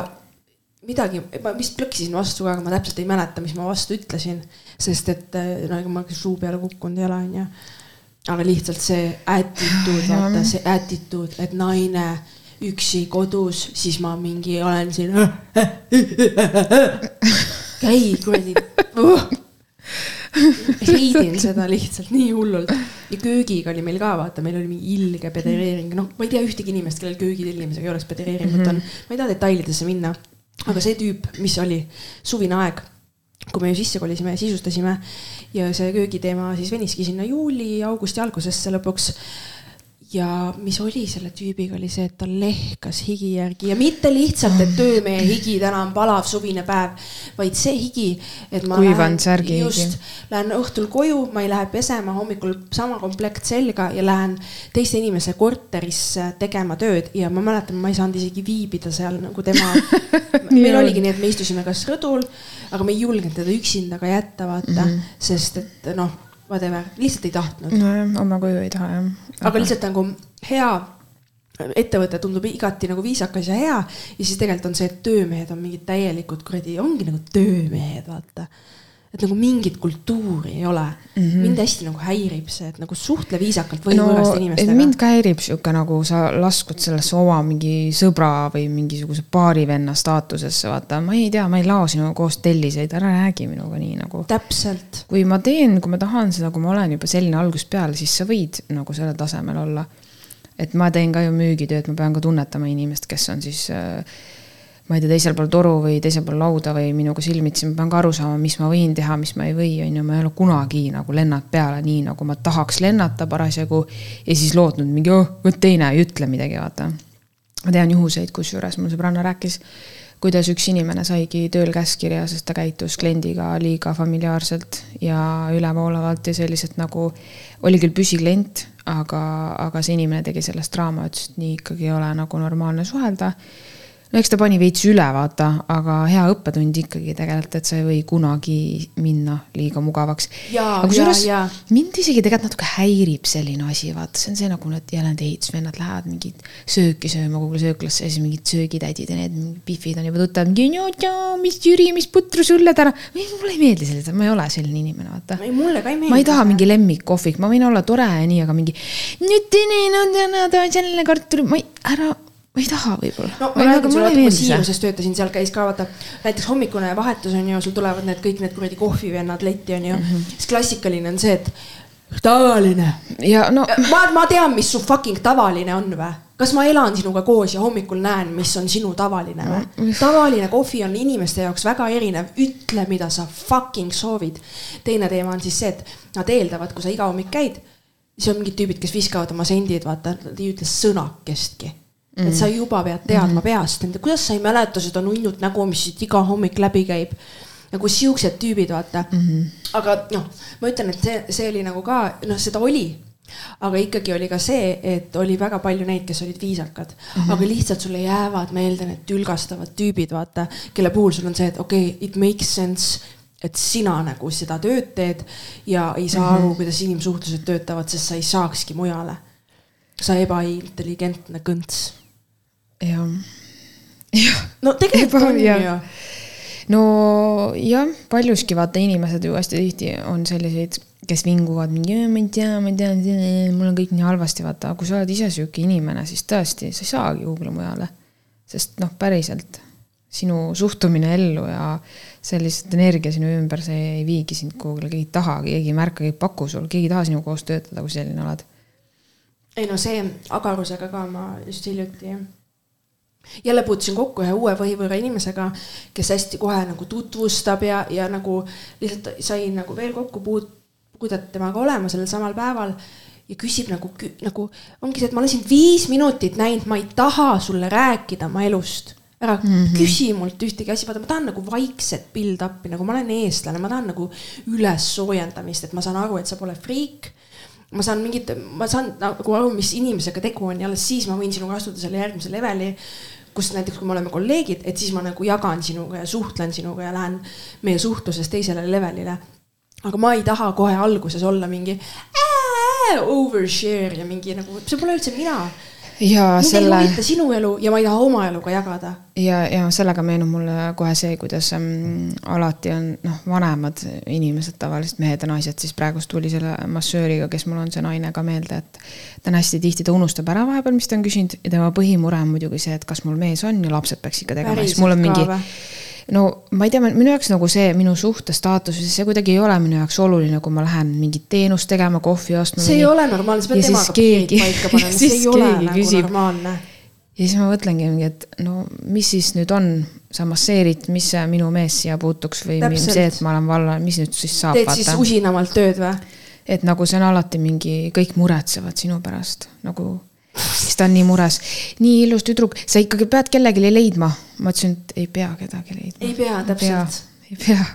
midagi, ma vist plõksisin vastu ka, aga ma täpselt ei mäleta, mis ma vastu ütlesin, sest et eh, no ega ma suu peale kukkunud ei ole, onju. aga lihtsalt see attitude, vaata see attitude, et naine üksi kodus, siis ma mingi olen siin. käi kuradi uh. heidin seda lihtsalt nii hullult ja köögiga oli meil ka, vaata, meil oli mingi ilge pedereering, noh, ma ei tea ühtegi inimest, kellel köögi tellimisega ei oleks pedereeringut on mm, -hmm. ma ei taha detailidesse minna, aga see tüüp, mis oli suvine aeg kui me ju sisse kolisime sisustasime ja see köögiteema siis veniski sinna juuli-augusti algusesse lõpuks ja mis oli selle tüübiga, oli see, et ta lehkas higi järgi. Ja mitte lihtsalt, et töömehe higi, täna on palav suvine päev, vaid see higi, et ma Kuivand lähen just, lähen õhtul koju, ma ei lähe pesema, hommikul sama komplekt selga ja lähen teiste inimese korterisse tegema tööd. Ja ma mäletan, ma ei saanud isegi viibida seal nagu tema [LAUGHS] meil oligi nii, et me istusime kas rõdul, aga me ei julgenud teda üksinda ka jätta, vaata. Mm, -hmm. sest et noh whatever, lihtsalt ei tahtnud. nojah, oma koju ei taha jah. aga lihtsalt nagu hea ettevõte tundub igati nagu viisakas ja hea ja siis tegelikult on see, et töömehed on mingid täielikud kuradi, ongi nagu töömehed, vaata et nagu mingit kultuuri ei ole mm. -hmm. mind hästi nagu häirib see, et nagu suhtle viisakalt või no, võõraste inimestega. mind ka häirib sihuke nagu sa laskud sellesse oma mingi sõbra või mingisuguse paarivenna staatusesse, vaata, ma ei tea, ma ei lao sinuga koos telliseid, ära räägi minuga nii nagu. täpselt. kui ma teen, kui ma tahan seda, kui ma olen juba selline algusest peale, siis sa võid nagu sellel tasemel olla. et ma teen ka ju müügitööd, ma pean ka tunnetama inimest, kes on siis äh, ma ei tea, teisel pool toru või teisel pool lauda või minuga silmitsi, ma pean ka aru saama, mis ma võin teha, mis ma ei või, on ju, ma ei ole kunagi nagu lennanud peale nii, nagu ma tahaks lennata parasjagu. ja siis lootnud mingi, oh, vot teine ei ütle midagi, vaata. ma tean juhuseid, kusjuures mul sõbranna rääkis, kuidas üks inimene saigi tööl käskkirja, sest ta käitus kliendiga liiga familiaarselt ja ülevoolavalt ja selliselt nagu oli küll püsiklient, aga, aga see inimene tegi sellest draama, ütles, et nii ikkagi ei ole nagu normaalne suhelda no eks ta pani veits üle, vaata, aga hea õppetund ikkagi tegelikult, et sa ei või kunagi minna liiga mugavaks. kusjuures mind isegi tegelikult natuke häirib selline asi, vaata, see on see nagu need jälle need ehitusvennad lähevad mingit sööki sööma kuhugi sööklasse ja siis mingid söögitädid ja need pihvid on juba tuttavad, mis Jüri, mis putru sulle täna. mulle ei meeldi sellised, ma ei ole selline inimene, vaata. mulle ka ei meeldi. ma ei taha mingi lemmikkohvik, ma võin olla tore ja nii, aga mingi. nüüd täna, toon jälle kartuli, ma ei, ära ma ei taha võib-olla. no ma räägin sulle, vaata kui Siiruses töötasin, seal käis ka vaata näiteks hommikune vahetus on ju, sul tulevad need kõik need kuradi kohvivennad letti on ju mm. -hmm. siis klassikaline on see, et tavaline. ja no. ma, ma tean, mis su fucking tavaline on või? kas ma elan sinuga koos ja hommikul näen, mis on sinu tavaline või no.? tavaline kohvi on inimeste jaoks väga erinev, ütle, mida sa fucking soovid. teine teema on siis see, et nad eeldavad, kui sa iga hommik käid, siis on mingid tüübid, kes viskavad oma sendid, vaata, nad ei ütle sõnakestki mm.. et sa juba pead teadma mm. peast, kuidas sa ei mäleta seda nunnut nägu, mis siit iga hommik läbi käib. nagu siuksed tüübid, vaata mm. -hmm. aga noh, ma ütlen, et see, see oli nagu ka, noh, seda oli aga ikkagi oli ka see, et oli väga palju neid, kes olid viisakad mm, -hmm. aga lihtsalt sulle jäävad meelde need tülgastavad tüübid, vaata, kelle puhul sul on see, et okei okay,, it makes sense, et sina nagu seda tööd teed ja ei saa mm -hmm. aru, kuidas inimsuhtlused töötavad, sest sa ei saakski mujale. sa ebaintelligentne kõnts jah. jah. no tegelikult on ju nojah, paljuski vaata inimesed ju hästi tihti on selliseid, kes vinguvad mingi, ma ei tea, ma ei tea, mul on kõik nii halvasti, vaata, kui sa oled ise sihuke inimene, siis tõesti, sa ei saagi kuhugile mujale. sest noh, päriselt sinu suhtumine ellu ja see lihtsalt energia sinu ümber, see ei viigi sind kuhugile, keegi ei taha, keegi ei märka, keegi ei paku sul, keegi ei taha sinuga koos töötada, kui selline oled. ei no see agarusega ka ma just hiljuti jälle puutusin kokku ühe uue võhivõõra inimesega, kes hästi kohe nagu tutvustab ja, ja nagu lihtsalt sain nagu veel kokku puut-, puudet temaga olema sellel samal päeval ja küsib nagu, nagu ongi see, et ma olen sind viis minutit näinud, ma ei taha sulle rääkida oma elust. ära mm -hmm. küsi mult ühtegi asja, vaata ma tahan nagu vaikset build-up'i, nagu ma olen eestlane, ma tahan nagu ülessoojendamist, et ma saan aru, et sa pole friik ma saan mingit, ma saan nagu aru, mis inimesega tegu on ja alles siis ma võin sinuga astuda selle järgmise leveli. kus näiteks, kui me oleme kolleegid, et siis ma nagu jagan sinuga ja suhtlen sinuga ja lähen meie suhtluses teisele levelile. aga ma ei taha kohe alguses olla mingi overshare ja mingi nagu, see pole üldse mina ja mind selle. ei huvita sinu elu ja ma ei taha oma eluga jagada. ja, ja sellega meenub mulle kohe see, kuidas ähm, alati on noh, vanemad inimesed, tavaliselt mehed ja naised, siis praegust tuli selle massööriga, kes mul on see naine ka meelde, et. ta on hästi tihti, ta unustab ära vahepeal, mis ta on küsinud ja tema põhimure on muidugi see, et kas mul mees on ja lapsed peaks ikka tegema, siis mul on mingi no ma ei tea, minu jaoks nagu see minu suhtestaatus, see kuidagi ei ole minu jaoks oluline, kui ma lähen mingit teenust tegema, kohvi ostma. see ei ole normaalne, sa pead temaga keegi, paika [LAUGHS] panema, see ei ole nagu küsib. normaalne. ja siis ma mõtlengi mingi, et no mis siis nüüd on, sa masseerid, mis minu mees siia puutuks või Täpselt. see, et ma olen valla, mis nüüd siis saab. teed vaata. siis usinamalt tööd või? et nagu see on alati mingi, kõik muretsevad sinu pärast nagu siis ta on nii mures. nii ilus tüdruk, sa ikkagi pead kellelegi leidma. ma ütlesin, et ei pea kedagi leidma. ei pea, täpselt. ei pea,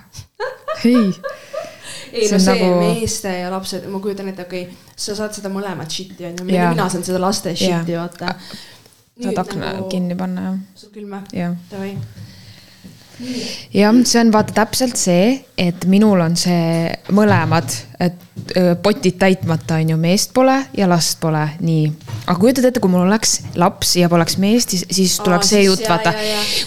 ei. ei no see nagu... meeste ja lapsed, ma kujutan ette, okei okay,, sa saad seda mõlemat shit'i on ju, mina saan seda laste shit'i, vaata. saad akna nagu... kinni panna, jah. sul külm või? Davai jah, see on vaata täpselt see, et minul on see mõlemad, et potid täitmata on ju, meest pole ja last pole, nii. aga kujutad ette, kui mul oleks laps ja poleks meest, siis, siis tuleks Aa, see jutt, vaata.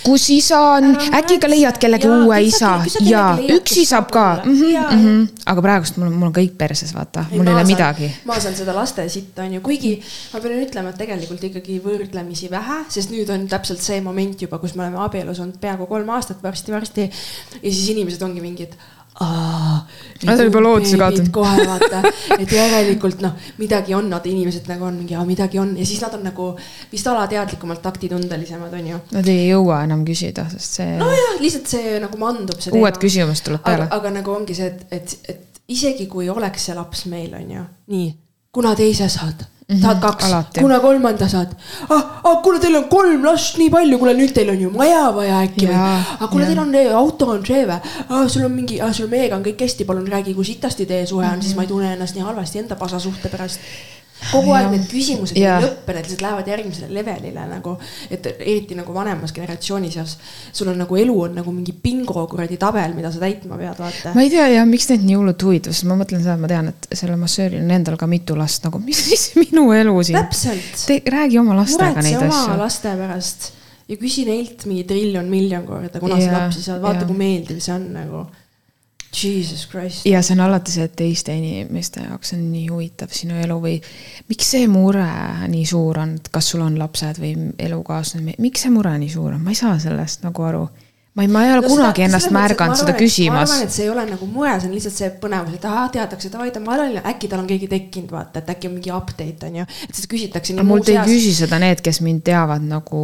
kus isa on, äkki ka leiad kellegi ja, uue isa ja üksi saab ka. Mm -hmm, mm -hmm. aga praegust mul, mul on kõik perses, vaata, mul ei ole midagi. ma saan seda laste sitta on ju, kuigi ma pean ütlema, et tegelikult ikkagi võrdlemisi vähe, sest nüüd on täpselt see moment juba, kus me oleme abielus olnud peaaegu kolm aastat varsti-varsti. ja siis inimesed ongi mingid Nad on juba lootuse kaotanud. [LAUGHS] kohe vaata, et järelikult noh, midagi on, nad inimesed nagu on mingi, midagi on ja siis nad on nagu vist alateadlikumalt taktitundelisemad, on ju. Nad ei jõua enam küsida, sest see. nojah, lihtsalt see nagu mandub. uued küsimused tuleb peale. aga nagu ongi see, et, et, et isegi kui oleks see laps meil, on ju, nii, kuna te ise saad -hmm, tahad kaks, kuna kolmanda saad ah,. Ah, kuule, teil on kolm last nii palju, kuule nüüd teil on ju maja vaja äkki või? ah, kuule, teil on auto on see või ah,? sul on mingi ah,, sul meiega on kõik hästi, palun räägi, kui sitasti teie suhe on mm, -hmm. siis ma ei tunne ennast nii halvasti enda pasasuhte pärast kogu aeg need küsimused ei lõppe, need lihtsalt lähevad järgmisele levelile nagu, et eriti nagu vanemas generatsioonis ja sul on nagu elu on nagu mingi bingo kuradi tabel, mida sa täitma pead, vaata. ma ei tea jah, miks neid nii hullult huvitab, sest ma mõtlen seda, et ma tean, et sellel massööril on endal ka mitu last nagu, mis siis [LAUGHS] minu elu siin. täpselt. räägi oma lastega neid asju. oma laste pärast ja küsi neilt mingi triljon miljon korda, kuna sa lapsi saad, vaata kui meeldiv see on nagu. Ja see on alati see, et teiste inimeste jaoks on nii huvitav sinu elu või miks see mure nii suur on, kas sul on lapsed või elukaaslane, miks see mure nii suur on, ma ei saa sellest nagu aru ma ei, ma ei ole no, kunagi seda, ennast märganud seda küsimas. ma arvan, et see ei ole nagu mure, see on lihtsalt see põnevus, et ahah, teatakse, davai, ta madal, äkki tal on keegi tekkinud, vaata, et äkki on mingi update on ju. et seda küsitakse. mult ei küsi seda need, kes mind teavad nagu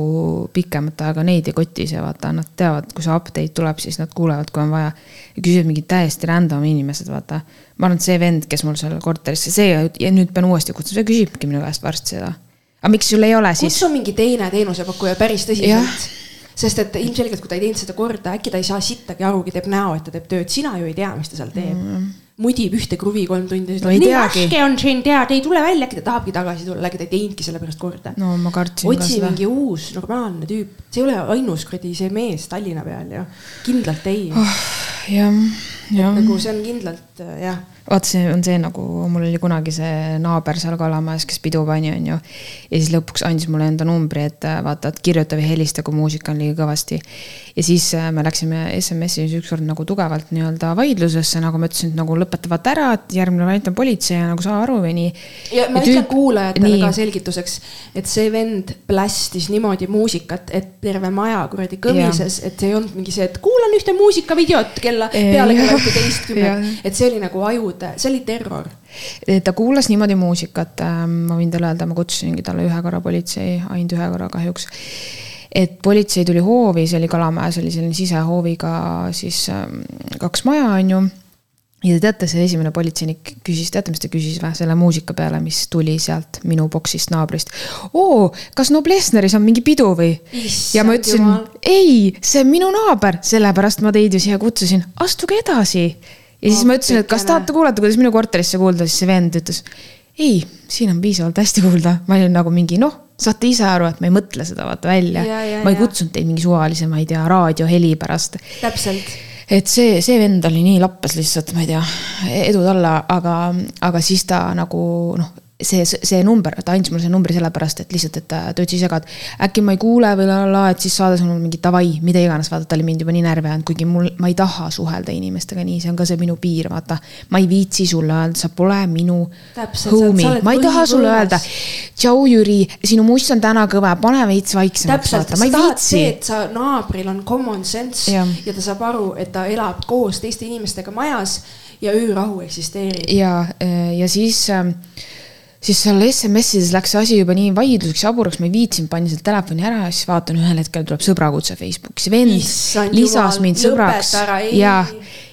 pikemat aega, neid ei koti see, vaata, nad teavad, kui see update tuleb, siis nad kuulevad, kui on vaja. ja küsivad mingid täiesti random inimesed, vaata. ma arvan, et see vend, kes mul seal korteris, see ja nüüd pean uuesti kutsuma, see küsibki minu käest varsti seda. aga miks sul ei ole siis? kutsu mingi teine teenusepakkuja päris tõsiselt sest et ilmselgelt, kui ta ei teinud seda korda, äkki ta ei saa sittagi arugi, teeb näo, et ta teeb tööd, sina ju ei tea, mis ta seal teeb mm. mudib ühte kruvi kolm tundi. no nii raske on siin tead, ei tule välja, äkki ta tahabki tagasi tulla, äkki ta ei teinudki selle pärast korda. no ma kartsin otsi mingi uus normaalne tüüp, see ei ole ainus kuradi see mees Tallinna peal ju, kindlalt ei oh,. jah, jah. nagu see on kindlalt jah vaata, see on see nagu, mul oli kunagi see naaber seal Kalamajas, kes pidu pani, on ju. ja siis lõpuks andis mulle enda numbri, et äh, vaata, et kirjuta või helista, kui muusika on liiga kõvasti. ja siis äh, me läksime SMS-is ükskord nagu tugevalt nii-öelda vaidlusesse, nagu ma ütlesin, et nagu lõpeta vaata ära, et järgmine variant on politsei ja nagu saa aru või nii. ja ma ütlen kuulajatele ka selgituseks, et see vend plästis niimoodi muusikat, et terve maja kuradi kõmises, et see ei olnud mingi see, et kuulan ühte muusikavideot kella peale kella üheteistkümne, et see oli nagu aju juurde, see oli terror. ta kuulas niimoodi muusikat, ähm, ma võin teile öelda, ma kutsusingi talle ühe korra politsei, ainult ühe korra kahjuks. et politsei tuli hoovi, see oli Kalamajas, oli selline sisehooviga siis ähm, kaks maja, on ju ja teate, see esimene politseinik küsis, teate, mis ta küsis või, selle muusika peale, mis tuli sealt minu boksist naabrist. oo, kas Noblessneris on mingi pidu või? ja ma ütlesin, ei, see on minu naaber, sellepärast ma teid ju siia kutsusin, astuge edasi ja siis ma ütlesin, et kas tahate kuulata, kuidas minu korterisse kuulda, siis see vend ütles. ei, siin on piisavalt hästi kuulda, ma olin nagu mingi noh, saate ise aru, et ma ei mõtle seda vaata välja. ma ei kutsunud teid mingi suvalise, ma ei tea, raadioheli pärast. täpselt et see, see vend oli nii lappes lihtsalt, ma ei tea, edu talle, aga, aga siis ta nagu noh, see, see number, ta andis mulle selle numbri sellepärast, et lihtsalt, et ta, ta ütles ise ka, et äkki ma ei kuule või la la et siis saada sulle mingi davai, mida iganes, vaata, ta oli mind juba nii närvi ajanud, kuigi mul, ma ei taha suhelda inimestega nii, see on ka see minu piir, vaata. ma ei viitsi sulle öelda, sa pole minu Täpselt, homie, ma ei taha sulle öelda. tšau, Jüri, sinu must on täna kõva, pane veits vaiksemaks, vaata, ma ei viitsi. et sa naabril on common sense Jah. ja ta saab aru, et ta elab koos teiste inimestega majas ja öörahu eksisteerib. ja, ja siis, siis seal SMS-ides läks see asi juba nii vaidluseks, jaburaks, ma ei viitsinud, panin selle telefoni ära ja siis vaatan, ühel hetkel tuleb sõbrakutse Facebookis, vend Issand lisas jumal, mind sõbraks ära, ja,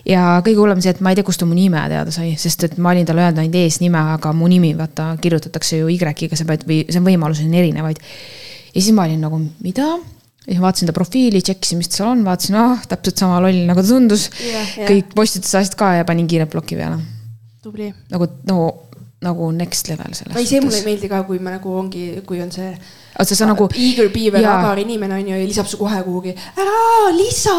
ja kõige hullem see, et ma ei tea, kust ta mu nime teada sai, sest et ma olin talle öelnud ainult eesnime, aga mu nimi, vaata, kirjutatakse ju Y-iga, sa pead või see on võimalusi on erinevaid. ja siis ma olin nagu, mida? ja vaatasin ta profiili, tšekkisin, mis ta seal on, vaatasin, ah, täpselt sama loll, nagu ta tundus Jah, jah. kõik postitused asjad ka ja panin kiirelt ploki peale tubli. nagu, no nagu next level selles ei, see mulle ei meeldi ka, kui me nagu ongi, kui on see oota, sa nagu. eager beaver, agar inimene on ju ja lisab su kohe kuhugi. ära lisa.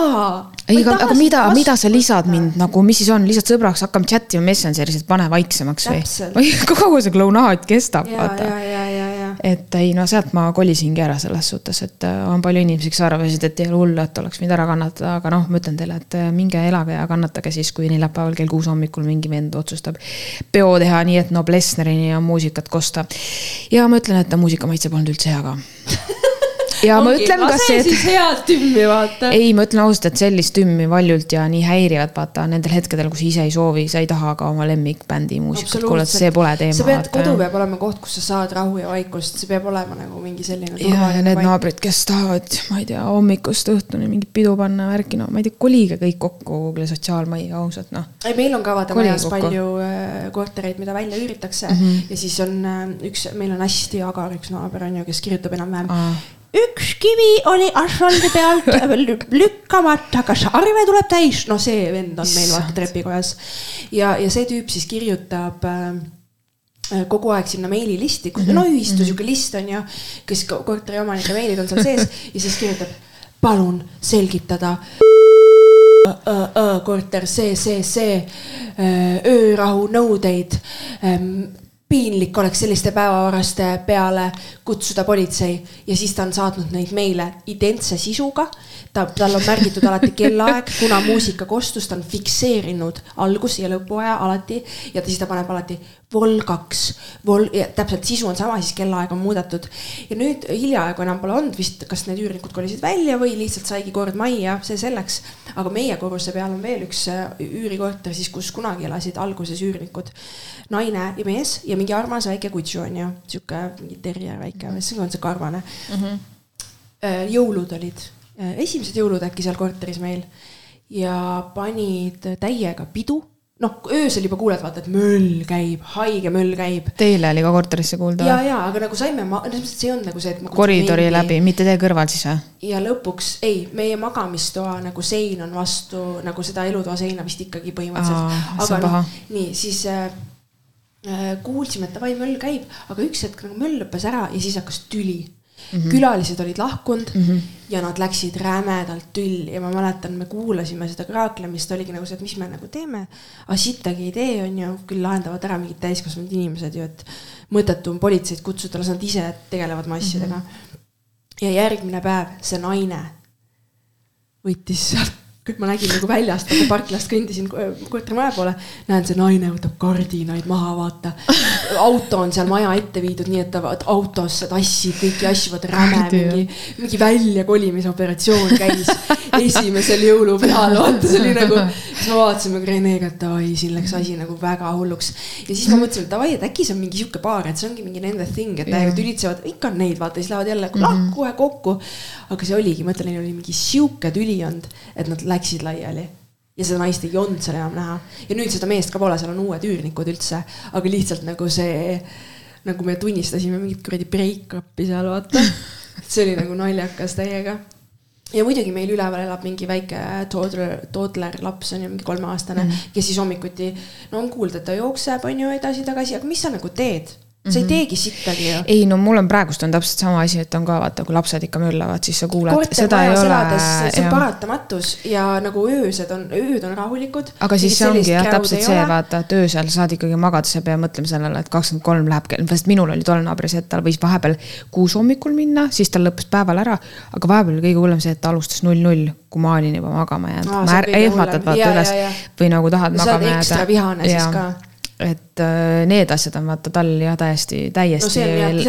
ei, aga, aga mida, mida sa lisad mind nagu, mis siis on, lisad sõbraks, hakkame chat ima Messengeris, et pane vaiksemaks või? Või [LAUGHS] kaua see klounaad kestab, vaata ja, ja, ja, ja. Et ei no sealt ma kolisingi ära selles suhtes, et äh, on palju inimesi, kes arvasid, et ei ole hullu, et oleks võinud ära kannatada, aga noh, ma ütlen teile, et äh, minge elage ja kannatage siis, kui neljapäeval kell kuus hommikul mingi vend otsustab peo teha nii, et no Blessnerini on muusikat kosta. ja ma ütlen, et ta muusika maitse polnud üldse hea ka. [LAUGHS] ja ma ütlen ka see, et siis head tümmi vaata. ei, ma ütlen ausalt, et sellist tümmi valjult ja nii häirivad, vaata nendel hetkedel, kus ise ei soovi, sa ei taha ka oma lemmikbändi muusikat kuulata, see pole teema. sa pead, kodu peab olema koht, kus sa saad rahu ja vaikust, see peab olema nagu mingi selline. ja, ja need naabrid, kes tahavad, ma ei tea, hommikust õhtuni mingit pidu panna, värki, no ma ei tea, kolige kõik kokku kuhugile sotsiaalmajja, ausalt noh. ei, meil on ka vaata majas palju äh, kortereid, mida välja üüritakse mm. -hmm. ja siis on äh, üks, meil on hästi agar üks naaber on ju, kes kirjutab enam-vähem Aa. Üks kivi oli asfaldi pealt lü- [LAUGHS] lükkamata, kas arve tuleb täis? no see vend on meil vaata trepikojas. ja, ja see tüüp siis kirjutab äh, kogu aeg sinna meililisti, no ühistu sihuke list on ju, kes ko- korteriomanike meilid on seal sees ja siis kirjutab, palun selgitada korter see, see, see, öörahu nõudeid. Piinlik oleks selliste päevavaraste peale kutsuda politsei ja siis ta on saatnud neid meile identse sisuga. Ta, tal on märgitud alati kellaaeg, kuna muusika kostus, ta on fikseerinud algus- ja lõpuaja alati ja ta siis ta paneb alati vol kaks, vol, täpselt sisu on sama, siis kellaaeg on muudetud. ja nüüd hiljaaegu enam pole olnud vist, kas need üürnikud kolisid välja või lihtsalt saigi kord majja, see selleks. aga meie korruse peal on veel üks äh, üürikorter siis, kus kunagi elasid alguses üürnikud. naine ja mees ja mingi armas väike kutsu on ju, sihuke mingi terjer väike, see on see karvane mm. -hmm. jõulud olid, esimesed jõulud äkki seal korteris meil ja panid täiega pidu noh, öösel juba kuuled, vaata, et möll käib, haige möll käib. Teile oli ka korterisse kuulda? ja, ja aga nagu saime, see ei olnud nagu see, et. koridori läbi, mitte teie kõrval siis või? ja lõpuks ei, meie magamistoa nagu sein on vastu nagu seda elutoa seina vist ikkagi põhimõtteliselt. aga noh, nii siis äh, kuulsime, et davai, möll käib, aga üks hetk nagu möll lõppes ära ja siis hakkas tüli Mm -hmm. külalised olid lahkunud mm -hmm. ja nad läksid rämedalt tülli ja ma mäletan, me kuulasime seda kraaklemist, oligi nagu see, et mis me nagu teeme. aga sittagi ei tee, on ju, küll lahendavad ära mingid täiskasvanud inimesed ju, et mõttetu on politseid kutsuda, las nad ise tegelevad oma asjadega mm. -hmm. ja järgmine päev see naine võttis sealt kõik ma nägin nagu väljast, nagu parklast kõndisin kortermaja poole, näen, see naine võtab kardinaid maha, vaata. auto on seal maja ette viidud, nii et ta autosse tassib kõiki asju, vaata räme, mingi, mingi väljakolimisoperatsioon käis esimesel jõulupeal, vaata see oli nagu. siis me vaatasime Renega, et davai, siin läks asi nagu väga hulluks. ja siis ma mõtlesin, et davai, et äkki see on mingi sihuke paar, et see ongi mingi nende thing, et täiega tülitsevad, ikka on neid, vaata, siis lähevad jälle mm -hmm. kohe kokku. aga see oligi, ma ütlen, neil oli mingi sihuke tüli olnud, et nad läksid laiali ja seda naist ei olnud seal enam näha. ja nüüd seda meest ka pole, seal on uued üürnikud üldse, aga lihtsalt nagu see, nagu me tunnistasime mingit kuradi break-up'i seal, vaata. [LAUGHS] see oli nagu naljakas täiega. ja muidugi meil üleval elab mingi väike toddler, toddler laps on ju mingi kolmeaastane mm, -hmm. kes siis hommikuti, no on kuulda, et ta jookseb, on ju edasi-tagasi, aga mis sa nagu teed? Sa ei teegi sittagi ju. ei no mul on praegust on täpselt sama asi, et on ka vaata, kui lapsed ikka möllavad, siis sa kuuled. kortermajas elades, see on paratamatus ja nagu öösed on, ööd on rahulikud. aga siis see ongi jah, täpselt see, vaata, et öösel saad ikkagi magada, sa ei pea mõtlema sellele, et kakskümmend kolm läheb kell, sest minul oli tolle naabris, et tal võis vahepeal kuus hommikul minna, siis tal lõppes päeval ära. aga vahepeal oli kõige hullem see, et ta alustas null null, kui ma olin juba magama jäänud. ma ehmatad vaata ja, üles ja, ja. või nagu tahad magama jääda. ekstra vihane siis ka et äh, need asjad on vaata tal jah, täiesti, täiesti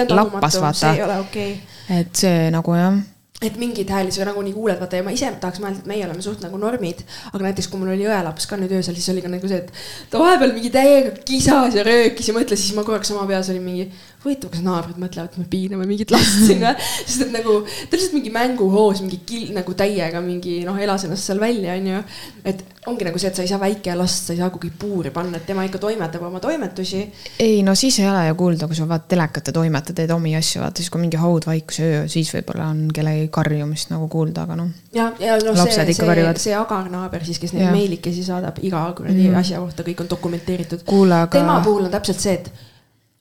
no lappas vaata. see ei ole okei okay.. et see nagu jah et mingeid hääli sa nagunii kuuled, vaata ja ma ise tahaks mõelda, et meie oleme suht nagu normid. aga näiteks, kui mul oli õelaps ka nüüd öösel, siis oli ka nagu see, et ta vahepeal mingi täiega kisas ja röökis ja mõtles, siis ma korraks oma peas olin mingi huvitav, kas naabrid mõtlevad, et me piiname mingit last siin või? [LAUGHS] sest et nagu ta lihtsalt mingi mänguhoos, mingi kill nagu täiega mingi noh, elas ennast seal välja, onju. et ongi nagu see, et sa ei saa väike last, sa ei saa kuhugi puuri panna, et tema ikka toimetab oma toimetusi. ei no siis ei ole ju kuulda, kui sa vaatad telekat ja toimetad, teed omi asju, vaata siis kui mingi haudvaikus ja öö, siis võib-olla on kellegi karjumist nagu kuulda, aga noh. ja, ja noh, see, see, see agar naaber siis, kes neid meilikesi saadab iga kuradi mm asja kohta, kõik on dokumenteeritud. Aga... tema puhul on täpselt see, et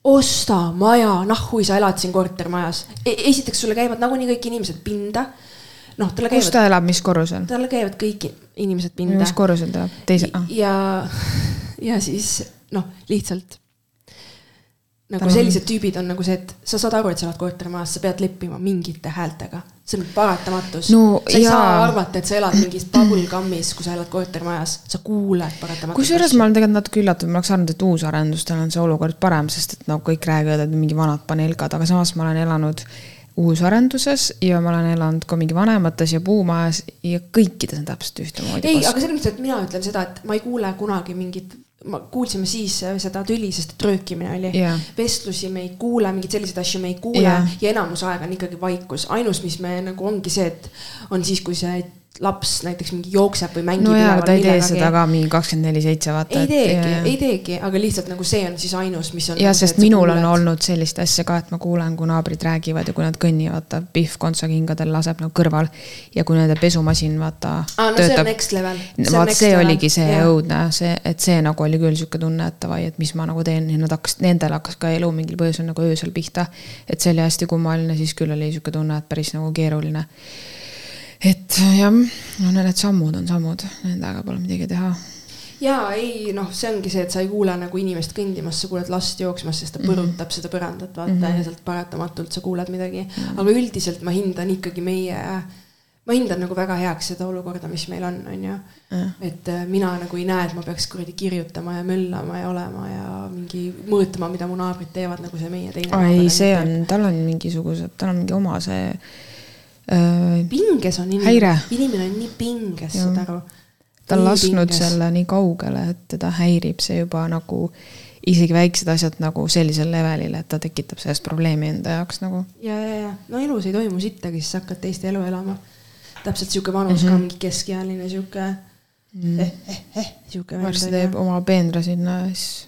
osta maja, nahhui sa elad siin kortermajas e. esiteks sulle käivad nagunii kõik inimesed pinda. noh, talle käivad. kus ta elab, mis korrusel? talle käivad kõik inimesed pinda. mis korrusel ta elab, teise ah.? ja, ja siis noh, lihtsalt nagu sellised tüübid on nagu see, et sa saad aru, et sa elad kortermajas, sa pead leppima mingite häältega. see on paratamatus no,. sa ei jaa. saa arvata, et sa elad mingis bubblegum'is, kui sa elad kortermajas, sa kuuled paratamatult. kusjuures ma olen tegelikult natuke üllatunud, ma oleks arvanud, et uusarendustel on see olukord parem, sest et nagu no, kõik räägivad, et mingi vanad paneelkad, aga samas ma olen elanud uusarenduses ja ma olen elanud ka mingi vanemates ja puumajas ja kõikides on täpselt ühtemoodi. ei, aga selles mõttes, et mina ütlen seda, et ma ei kuule kunagi mingit ma kuulsime siis äh, seda tüli, sest et röökimine oli yeah.. vestlusi me ei kuule, mingeid selliseid asju me ei kuule yeah. ja enamus aega on ikkagi vaikus. ainus, mis me nagu ongi see, et on siis, kui see laps näiteks mingi jookseb või mängib. no jaa, aga ta ei tee seda ka mingi kakskümmend neli seitse, vaata. ei teegi, ei teegi, aga lihtsalt nagu see on siis ainus, mis on. jah, nagu sest minul on olnud sellist asja ka, et ma kuulen, kui naabrid räägivad ja kui nad kõnnivad, vaata, Pihv kontsakingadel laseb nagu kõrval. ja kui nende pesumasin, vaata. aa, no töötab. see on next level. vaat see level. oligi see yeah. õudne, see, et see nagu oli küll sihuke tunne, et davai, et mis ma nagu teen ja nad hakkasid, nendel hakkas ka elu mingil põhjusel nagu öösel pihta. et see oli hästi kummaline, siis küll oli sihuke tunne, et päris nagu keeruline et jah, no need sammud on sammud, nendega pole midagi teha ja ei noh, see ongi see, et sa ei kuule nagu inimest kõndimas, sa kuuled last jooksmas, sest ta mhm. põrutab mm -hmm. seda põrandat, vaata mm -hmm. ja sealt paratamatult sa kuuled midagi mm. -hmm. aga üldiselt ma hindan ikkagi meie, ma hindan nagu väga heaks seda olukorda, mis meil on, on ju. et äh, mina nagu ei näe, et ma peaks kuradi kirjutama ja möllama ja olema ja mingi mõõtma, mida mu naabrid teevad, nagu see meie teine. ei, see on, tal on mingisugused, tal on mingi oma see. Pinges on inimene, inimene on nii pinges, saad aru. ta on lasknud pinges. selle nii kaugele, et teda häirib see juba nagu isegi väiksed asjad nagu sellisel levelil, et ta tekitab sellest probleemi enda jaoks nagu. ja, ja, ja no elus ei toimu sittagi, siis hakkad teist elu elama. täpselt sihuke vanus mm -hmm. ka, mingi keskealine sihuke mm. eh, eh, eh, sihuke. varsti teeb oma peenra sinna ja siis.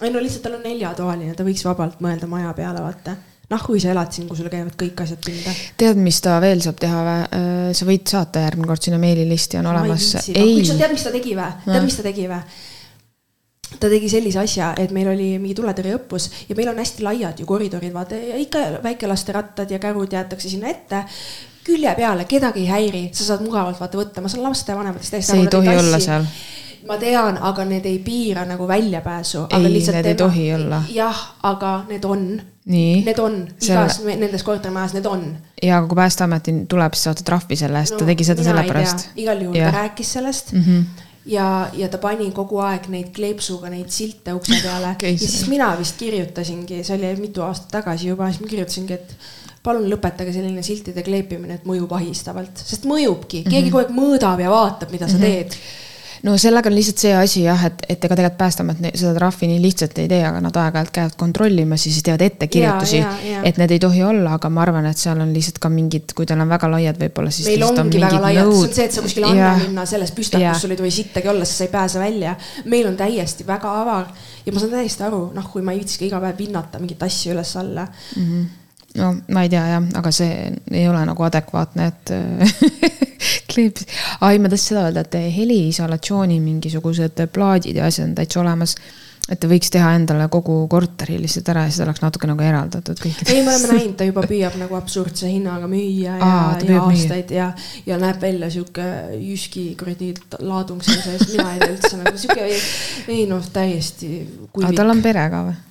ei no lihtsalt tal on neljatoaline, ta võiks vabalt mõelda maja peale, vaata noh, kui sa elad siin, kui sul käivad kõik asjad pinda. tead, mis ta veel saab teha või? Äh, sa võid saata järgmine kord sinna meililisti on olemas. ei, tead, mis ta tegi või? tead, mis ta tegi või? ta tegi sellise asja, et meil oli mingi tuletõrjeõppus ja meil on hästi laiad ju koridorid, vaata ja ikka väikelaste rattad ja kärud jäetakse sinna ette külje peale, kedagi ei häiri, sa saad mugavalt vaata võtta, ma saan lastevanematest täiesti aru. see ei tohi olla seal ma tean, aga need ei piira nagu väljapääsu. ei, need tema, ei tohi olla. jah, aga need on. Need on, igas selle... nendes kortermajas need on. ja, kui Päästeameti tuleb, siis saate trahvi selle eest no,, ta tegi seda sellepärast. igal juhul ja. ta rääkis sellest mm. -hmm ja, ja ta pani kogu aeg neid kleepsuga neid silte ukse peale [LAUGHS] okay, ja siis mina vist kirjutasingi, see oli mitu aastat tagasi juba, siis ma kirjutasingi, et palun lõpetage selline siltide kleepimine, et mõjub ahistavalt, sest mõjubki, keegi mm -hmm. kogu aeg mõõdab ja vaatab, mida sa mm -hmm. teed no sellega on lihtsalt see asi jah, et, et ega tegelikult Päästeamet seda trahvi nii lihtsalt ei tee, aga nad aeg-ajalt käivad kontrollimas ja siis teevad ettekirjutusi, et need ei tohi olla, aga ma arvan, et seal on lihtsalt ka mingid, kui tal on väga laiad, võib-olla siis. meil ongi on väga laiad, see on see, et sa kuskil Annelinna selles püstakus sul ei tohi sittagi olla, sest sa ei pääse välja. meil on täiesti väga avar ja ma saan täiesti aru, noh, kui ma ei viitsiks iga päev pinnata mingit asja üles-alla mm. -hmm no ma ei tea jah, aga see ei ole nagu adekvaatne, et [LAUGHS] kleepis, ai ma tahtsin seda öelda, et heliisolatsiooni mingisugused plaadid ja asjad on täitsa olemas. et ta võiks teha endale kogu korteri lihtsalt ära ja siis ta oleks natuke nagu eraldatud kõikidest. ei, me oleme näinud, ta juba püüab nagu absurdse hinnaga müüa ja, ja aastaid ja, ja näeb välja sihuke jüski kuradi laadung selle sees, mina ei tea üldse nagu sihuke, ei noh, täiesti tal on pere ka või?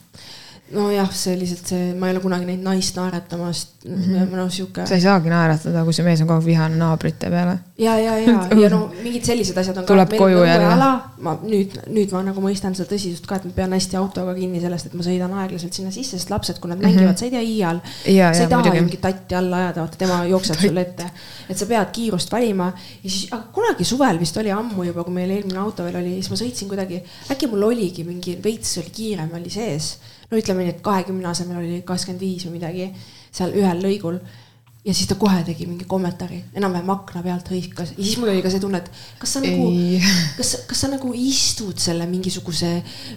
Nojah, see lihtsalt see, ma ei ole kunagi näinud naist naeratamas mm, -hmm. noh sihuke. sa ei saagi naeratada, kui see mees on kogu aeg vihane naabrite peale. ja, ja, ja, ja no [LAUGHS] mingid sellised asjad on. Tuleb koju jälle. ma nüüd, nüüd ma nagu mõistan seda tõsisust ka, et ma pean hästi autoga kinni sellest, et ma sõidan aeglaselt sinna sisse, sest lapsed, kui nad Mhm. mängivad, sa ei tea iial. Sa ei taha ju mingit tatti alla ajada, vaata tema jookseb sulle ette. et sa pead kiirust valima ja siis, aga kunagi suvel vist oli ammu juba, kui meil eelmine auto veel oli, siis ma sõitsin kuidagi, äkki mul oligi mingi veits oli kiirem oli sees. No ütleme nii, et kahekümne asemel oli kakskümmend viis või midagi seal ühel lõigul ja siis ta kohe tegi mingi kommentaari, enam-vähem akna pealt hõikas ja siis mul oli ka see tunne, et kas sa nagu Ei. [LAUGHS] kas, kas sa nagu istud selle mingisuguse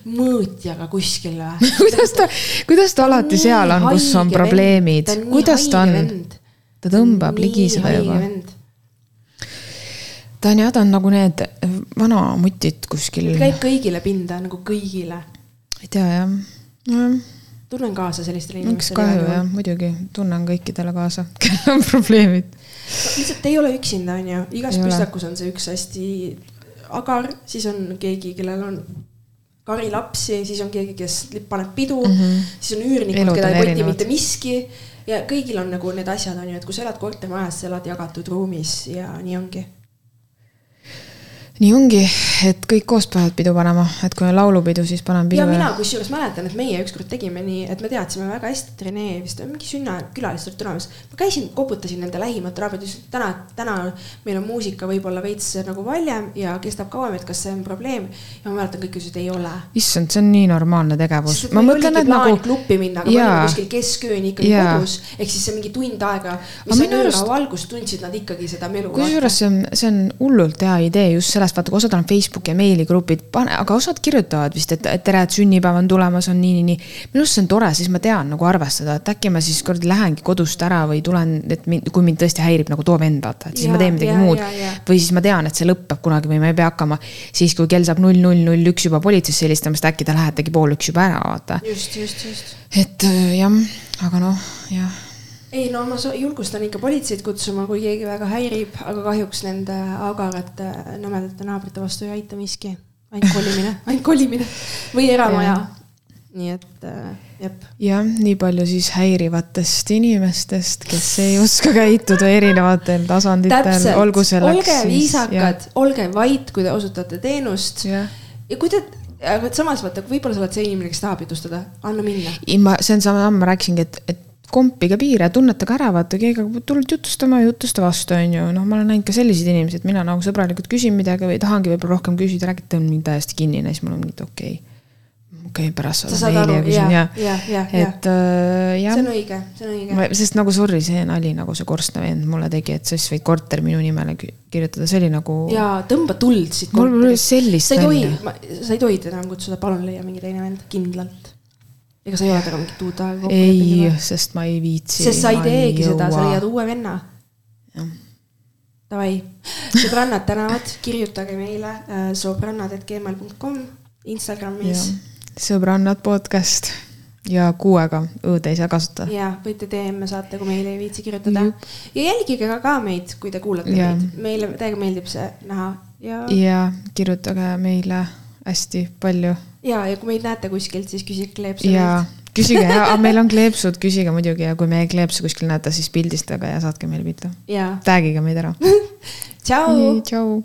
mõõtjaga kuskil või? [LAUGHS] kuidas ta, kuidas ta alati seal on, kus on probleemid, kuidas ta on? ta tõmbab ligi seda juba. ta on jah, ta on nagu need vanamutid kuskil käib kõigile pinda nagu kõigile. ei tea jah, tunnen kaasa sellistele inimestele. kahju jah, muidugi tunnen kõikidele kaasa, [LAUGHS] kellel on probleemid. lihtsalt ei ole üksinda, onju, igas püstakus on see üks hästi agar, siis on keegi, kellel on kari lapsi, siis on keegi, kes paneb pidu mm, -hmm. siis on üürnikud, keda ei koti mitte miski ja kõigil on nagu need asjad on ju, et kui sa elad kortermajas, sa elad jagatud ruumis ja nii ongi. Nii ongi, et kõik koos peavad pidu panema, et kui on laulupidu, siis paneme pidu ja mina kusjuures mäletan, et meie ükskord tegime nii, et me teadsime väga hästi, et Rene vist mingi sünnakülalised olid tulemas. ma käisin, koputasin nende lähimate raamatu, ütlesin, et täna, täna meil on muusika võib-olla veits nagu valjem ja kestab kauem, et kas see on probleem. ja ma mäletan, kõik ütlesid, ei ole. issand, see on nii normaalne tegevus ma mõtlen, et nagu klubi minna, aga me olime kuskil keskööni ikkagi Jaa. kodus. ehk siis see mingi tund aega, mis on minu arust- algus, tundsid nad ikkagi seda melu. kusjuures see on, see on hullult hea idee just sellest, vaata, kui osad on Facebooki ja meiligrupid, pane, aga osad kirjutavad vist, et tere, et sünnipäev on tulemas, on nii, nii, nii. minu arust see on tore, siis ma tean nagu arvestada, et äkki ma siis kord lähengi kodust ära või tulen, et mind, kui mind tõesti häirib nagu too vend, vaata, et siis Jaa, ma teen midagi jaa, muud. või siis ma tean, et see lõpeb kunagi või ma ei pea hakkama. Siis, kui kell saab null, null, null üks juba politseisse helistama, sest äkki te lähetegi pool üks juba ära, vaata. just, just, just. Et jah, aga noh, jah ei no ma julgustan ikka politseid kutsuma, kui keegi väga häirib, aga kahjuks nende agarate nõmedate naabrite vastu ei aita miski. ainult kolimine, [LAUGHS] ainult kolimine või eramaja. nii et äh, jep. jah, nii palju siis häirivatest inimestest, kes ei oska käituda erinevatel tasanditel, olgu selleks olge viisakad, olge vait, kui te osutate teenust ja kui te, aga samas vaata, võib-olla sa oled see inimene, kes tahab jutustada, anna minna. ma, see on sama, ma rääkisingi, et, et kompige piire, tunnetage ära, vaata keegi hakkab tulnud jutustama, jutusta vastu, on ju, noh, ma olen näinud ka selliseid inimesi, et mina nagu sõbralikult küsin midagi või tahangi võib-olla rohkem küsida, räägite, on mingi täiesti kinnine, siis mul on mingi okei okay.. okei okay,, pärast sa saadan saad meili ja, küsin ja ja, ja, et äh, jah see on õige, see on õige. sest nagu sorry, see nali nagu see korstnavend mulle tegi, et sa siis võid korteri minu nimele kirjutada, see oli nagu. ja tõmba tuld siit. mul pole sellist sa ei tohi sa ei tohi teda enam kutsuda, palun leia mingi teine vend, kindlalt. Ega sa ei ole temaga mingit uut aega kokku ei, sest ma ei viitsi. sest sa ei teegi seda, sa leiad uue venna. Davai, sõbrannad tänavad, kirjutage meile äh, sõbrannad.gmail.com Instagramis sõbrannad podcast ja kuuega õõde ei saa kasutada. ja võite DM-e saata, kui meile ei viitsi kirjutada ja jälgige ka, ka meid, kui te kuulate Ja. meid, meile täiega meeldib see näha ja, ja kirjutage meile hästi palju ja, ja kui meid näete kuskilt, siis küsige kleepsu ja küsige ja, meil on kleepsud, küsige muidugi ja kui meie kleepsu kuskil näete, siis pildistage ja saatke meile pilte. Tagige meid ära. [LAUGHS] tšau. tšau.